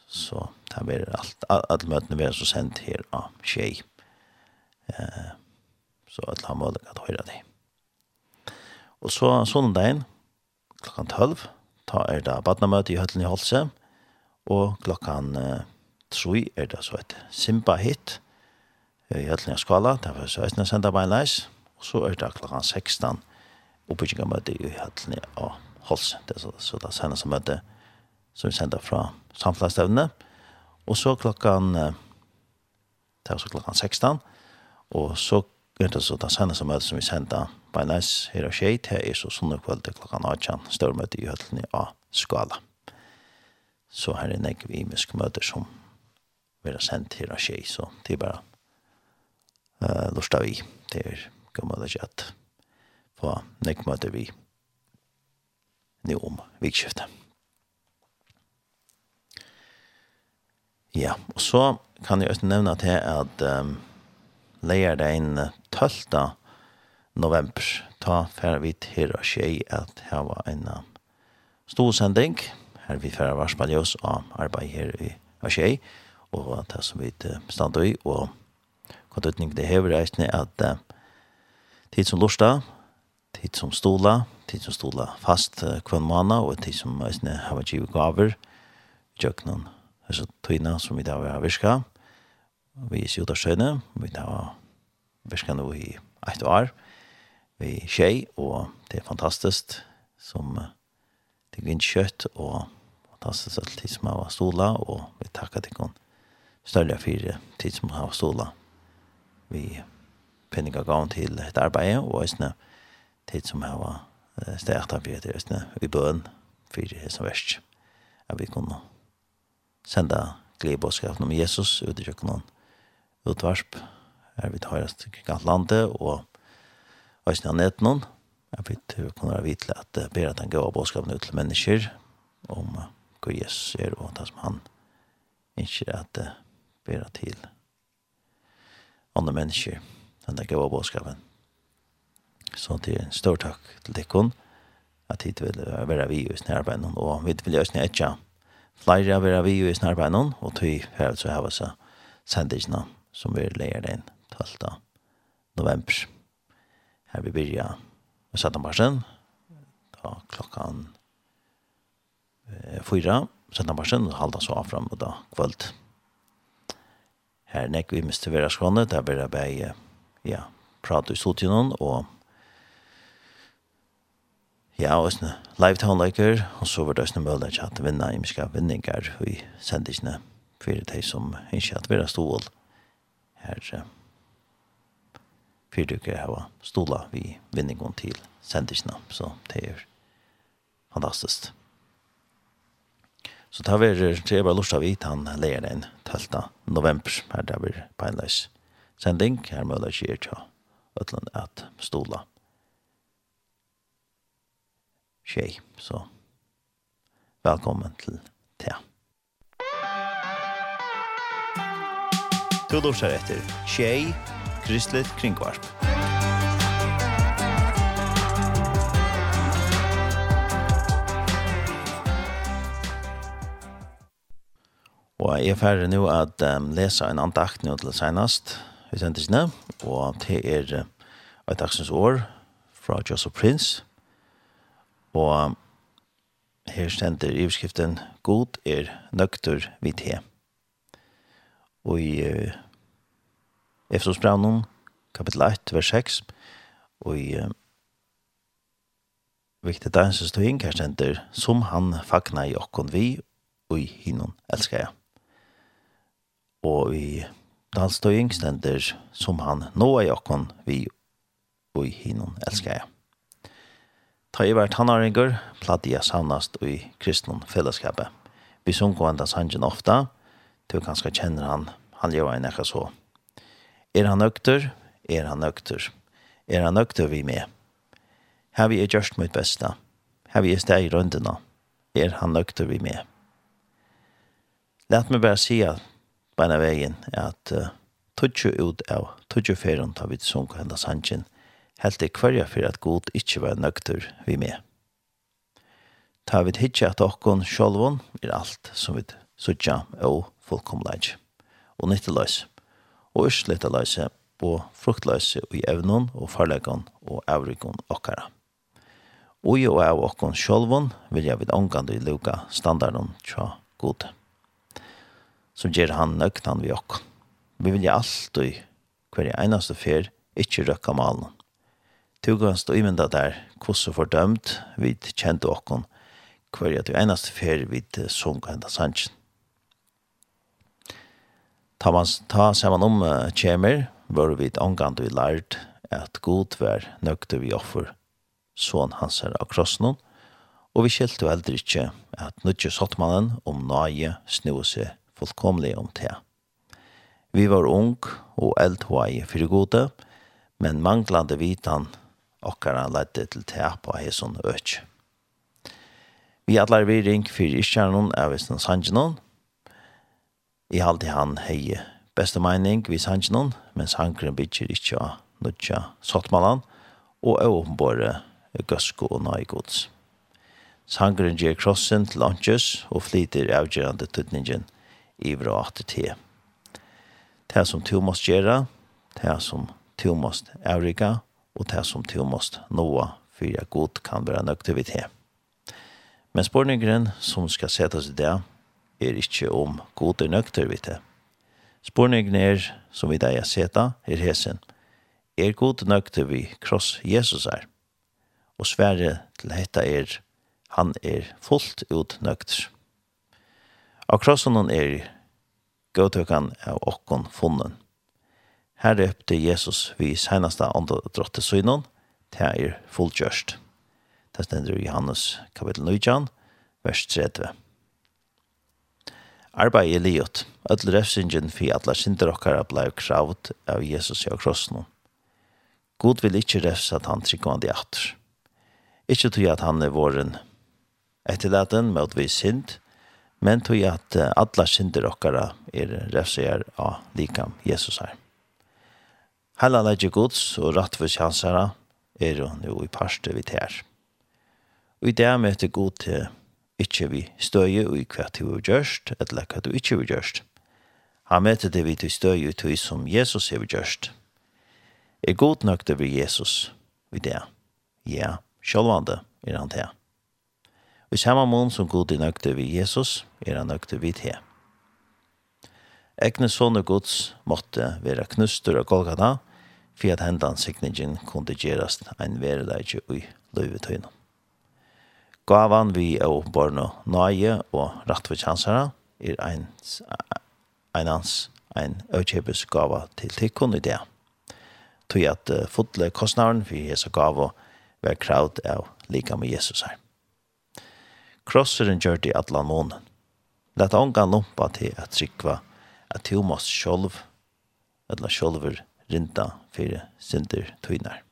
Så ver alt all möten ver så send her av tjej. Eh så at han var att höra det. Och så söndagen klockan 12 ta er det badnamøte i Høtlen i Holse, og klokkan eh, 3 er det så et Simba-hit i Høtlen i Skala, det var så eisne senda beinleis, og så er det klokkan 16 oppbyggingamøte i Høtlen i Holse, det er så, så det sendes møte som vi sender fra samfunnsstevnet, Og så klokkan, det er så klokkan 16, og så er det så det seneste møte som vi sender på en leis her og skjeit, her er så sånne kveld til klokkan 18, større møte i høttene av skala. Så her er nekve imiske møter som vi har sendt her og skjeit, så det er bare uh, lort av vi Det er gammel og kjøtt på nekve møter vi nå om vikskiftet. Ja, og så kan jeg også nevne til at um, leier det inn 12. november ta fer vi til å skje at her var en stor sending her vi fer var spaljøs og arbeid her i skje og det som vi stand i og kontutning det hever reisende at uh, tid som lorsta tid som stola tid som stola fast uh, kvann måned og tid som reisende har vært givet gaver jøknen altså tøyna som vi da har virka. Vi er sjødarsøyne, vi da har virka nå i ett år. Vi er tjej, og det er fantastisk som det er kjøtt, og fantastisk at tid som har stola, og vi takkar til kon større fire tid som har stola. Vi penninga gav til et arbeid, og eisne tid som har steg etter fyrir eisne i bøen fire som verst. at vi kunne senda gledebådskapen om Jesus ut i kjøkkenen utvarsp. Her vi tar oss til landet og øyne av nett noen. Jeg vet vi kommer å vite at det ber at han gav bådskapen ut til mennesker om hva Jesus er og det som han ikke at det ber til andre mennesker enn det gav bådskapen. Så det er en stor takk til dekken at hit vil være vi i snærbeinen og vi vil gjøre snærbeinen flere av vera vi jo i snarbeinen, og tog her så har vi så sendisene som vi leier den 12. november. Her vi begynner med 17 barsen, da klokkan eh, 4, 17 barsen, og halda så av fram og da kvöld. Her nek vi miste vera skåne, der vera bare, ja, prate i studien og Ja, og sånne live townlaker, og så var det sånne mulighet til at vinna imiske vinninger i sendisene for de som ikke at vi har stål her for dere har stola vi vinningen til sendisene, så det er fantastisk. Så tar vi tre bare lort av hit, han leger den 12. november, her der blir beinleis sending, her mulighet til å utlande at stola tjej. Så välkommen till det. Du lortar efter tjej, Kristlet kringvarp. Og jeg er ferdig nå at um, lese en andakt nå til senest utsendelsene, og det er uh, et dagsens år fra Joseph Prince, Og her stender i beskriften God er nøkter vid te. Og i uh, Efsos Braunen, kapitel 8, vers 6, og i uh, viktig der, så stod inn her stender som han fagna i okkon vi, og i hinnon elskar jeg. Og i Dalstøying stender som han nå i okkon vi, og i hinnon elskar jeg. Ta i vært hannaringer, platt jeg savnast i kristne fellesskapet. Vi sunker enda sangen ofta, du kanskje kjenner han, han lever en ekka så. Er han nøkter? Er han nøkter? Er han nøkter vi med? Her vi er gjørst mot besta. Her vi er steg i rundene. Er han nøkter vi med? Lætt meg bare si at beina veien at uh, tutsi ut av tutsi ferien tar vi til sunker enda sangen, helt i kvarja for at god ikkje var nøgtur vi med. Ta vi hitje at okkon sjolvon er alt som vi sutja og fullkomleik, og nytteløys, og ursletaløyse og fruktløse i evnon og farlegon og avrikon okkara. Og jo av okkon sjolvon vil jeg vid ångande i luka standarden tja god. Som gjer han nøgtan vi okkon. Vi vil jeg alltid hver einaste fer ikkje røkka malen Du kan stå i mynda der, hvordan fordømt vi kjente åkken, hver at vi eneste fer vi sunk enda sannsyn. Ta, man, ta saman om uh, kjemer, var vi angant vi lært at god vær nøkte vi offer, sånn hans her av krossen, og vi skilte jo heller ikke at nødje sottmannen om nøye snu seg fullkomlig om te. Vi var ung og eldhvei for gode, men manglande vitan okkara lette til teapa heson øk. Vi atlar vi ring fyrir iskjernon av visnen Sanjinon. I halde han hei beste meining vi Sanjinon, mens hankren bytjer ikkje av Nudja sottmalan og åpenbore gøsko og naigods. Sangren gjer krossen til åndkjøs og flyter avgjørende tøtningen i bra ATT. Det som to måst gjøre, det som to måst avrika, og det som til måste nå for jeg god kan vara nöjd vid. Men spørningen som ska sättas i det är inte om god är nöjd vid det. Som vi där jeg sätta, är hesen. Er god nöjd vi kross Jesus är. Och Sverige til dette er han er fullt ut nöjd. Av krossen er godtøkken av okkon funnen. Her røpte Jesus vi seneste andre drotte synen, det er fullgjørst. Det stender i Johannes kapittel 9, vers 30. Arbeid er livet, ødel refsingen for alle synder dere ble kravd av Jesus i krossen. God vil ikke refse at han tryggvande atter. Ikke tog at han er våren etterlaten med at vi synd, men tog at alle synder dere er refsier av likam Jesus her. Hela leidje gods og rattvis hansara er hun jo i parste vi tær. Og i det møter god til ikkje vi støye og i hva du har gjørst, eller hva du ikkje har gjørst. Han møter det vi til støye og til som Jesus har gjørst. Er god nok det vi Jesus i det? Ja, sjålvande er han til. Og i samme mån som god er nok det vi Jesus, er han nok det vi til. Egne sånne gods måtte være knuster og Golgata, for at hendan sikningen kunne gjerast en verleidje i løyvetøyna. Gavan vi og barna nøye og rettfortjansere er ein, ein hans ein økjøpes gava til tikkun i det. Tøy at uh, fotle kostnaren for Jesu gava var kraut av lika med Jesus her. Krosseren gjør det atlan månen. Lett ångan lumpa til at trykva at du måst sjolv, eller sjolver rinta fyrir synder tøynar.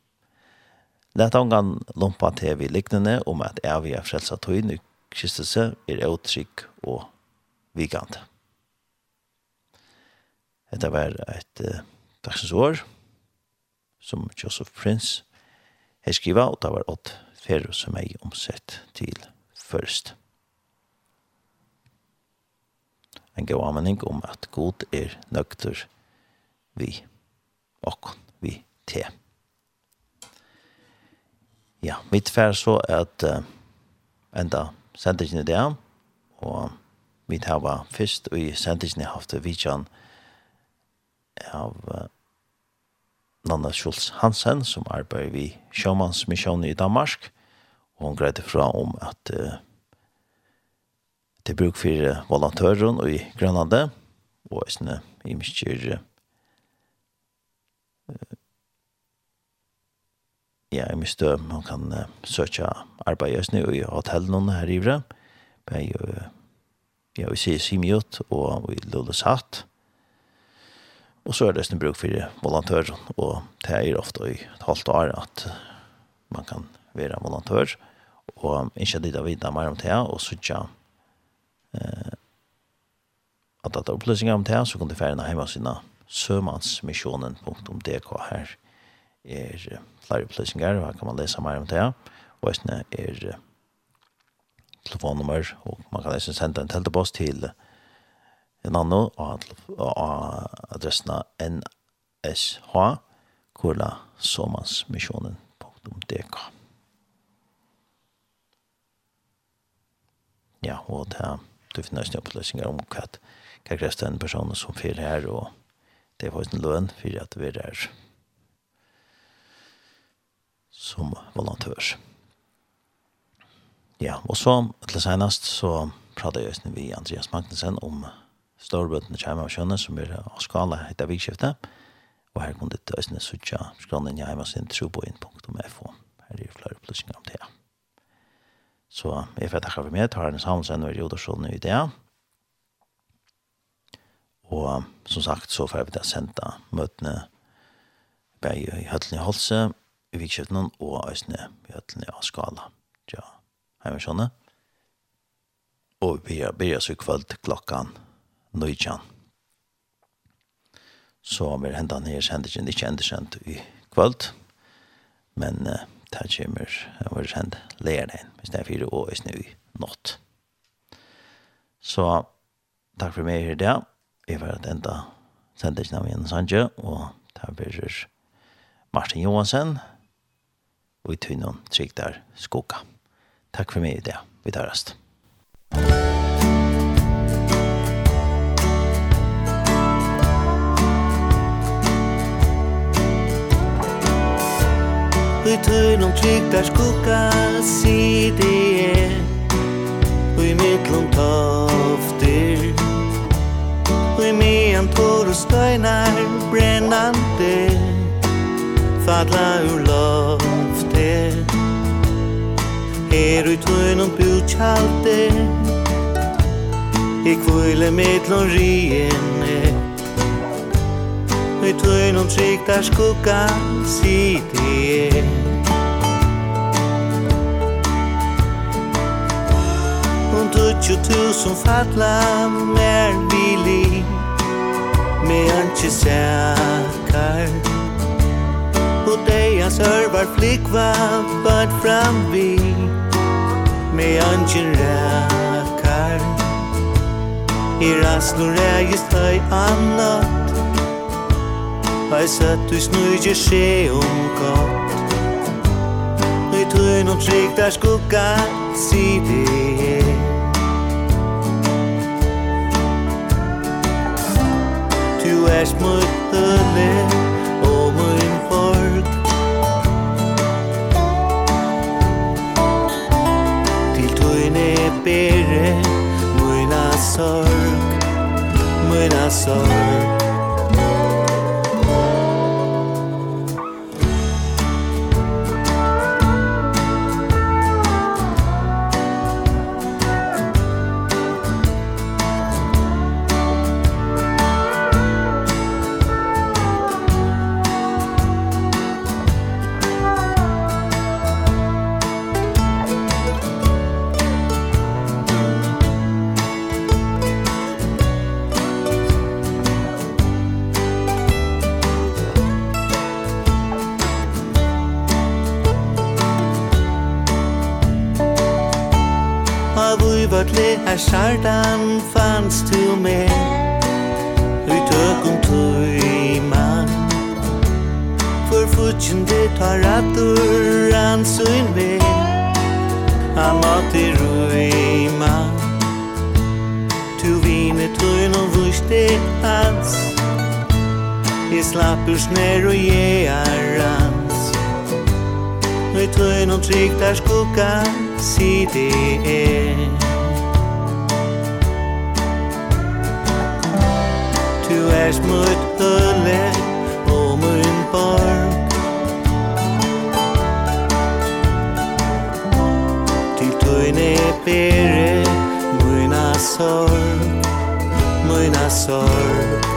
Læt angan lompa til vi liknende om at evige frelsa tøyn i kristelse er utrygg og vikant. Dette var et uh, dagsens år som Joseph Prince har skriva, og det var åt ferro som er omsett til først. En god anmenning om at god er nøkter vi okkon vi te. Ja, mitt fær så at uh, enda sendingen i det, og vi tar var først i sendingen i haft vidtjan av uh, Nanna Schultz Hansen, som arbeider vi sjåmannsmisjonen i Danmark, og hun greide fra om at uh, det bruk for volontøren i Grønlandet, og i mykjer ja, i min man kan uh, søke arbeid just nu i hotellene her i Vre, men jeg, ja, vi ser Simiot og vi Lulles Hatt, og så er det en bruk for volontør, og det er ofte i et halvt år at man kan være volontør, og ikke litt av videre mer om det, og så ikke eh, at det er opplysninger om det, så kan du fære hjemme sine sømansmisjonen.dk her er flere opplysninger, her kan man lese mer om det. Og det er telefonnummer, og man kan lese sende en teltepost til en annen, og adressen er nsh, kurla somansmisjonen.dk. Ja, og det, det finnes nye opplysninger om hva det kreves den personen som fyrer her, og det er faktisk en løn for at vi er der som volontør. Ja, og så til senest så pratet jeg også med Andreas Magnussen om storbøtene kommer av kjønne som er av skala etter vikskiftet. Og her kom det til Østene Sucha, skrånen hjemme sin troboinn.fo. Her er flere opplysninger om det. Så jeg får takke for meg, tar en sammensen og er sånn i det. Og som sagt så får vi da senda møtene bare i Høtlen i Holse, i Vikskjøftene og Øsne i Høtlen i Skala. Ja, her er sånne. Og vi begynner så kveld klokken nøytjan. Så vi hentan her sendingen ikke endesendt i kvöld, men uh, det kommer jeg være sendt lærdagen, hvis det er fire år i snøy nått. Så takk for meg her i dag. Jeg var et enda sendingen av Jens Sanje, og der blir Martin Johansen, og i tynnen trygg der skoga. Takk for meg i det. Vi tar rest. tøy tynnen trygg der skukka sidi er, Vi i mittlom neontor og støynar brennande Fadla ur lofte Her ui tøynum bjutjalde I kvile mittlun riene Ui tøynum trygdar skukka sidi Hon tutju tusen falla mer billig me anki sækar Og deia sørvar flikva bad fram vi Me anki rækar I rasnur eist høy annat. Høy satt du snudje skje om gott. Nøy tøyn og trygg der skugga sidi er rejst mod det land over en folk Til tøjne bere møgna sorg, møgna sorg. det här sardan fanns till mig Ut ögon tøy man For futsen det tar rattor han så in med Han mat i man Tu vine tøy og vuste hans. I slapp ur snær og jeg er rans. Nøy tøy og trygg der skugga, si det er. Flash mot hullet om mun park. Til tøyne bere Møyna sorg Møyna sorg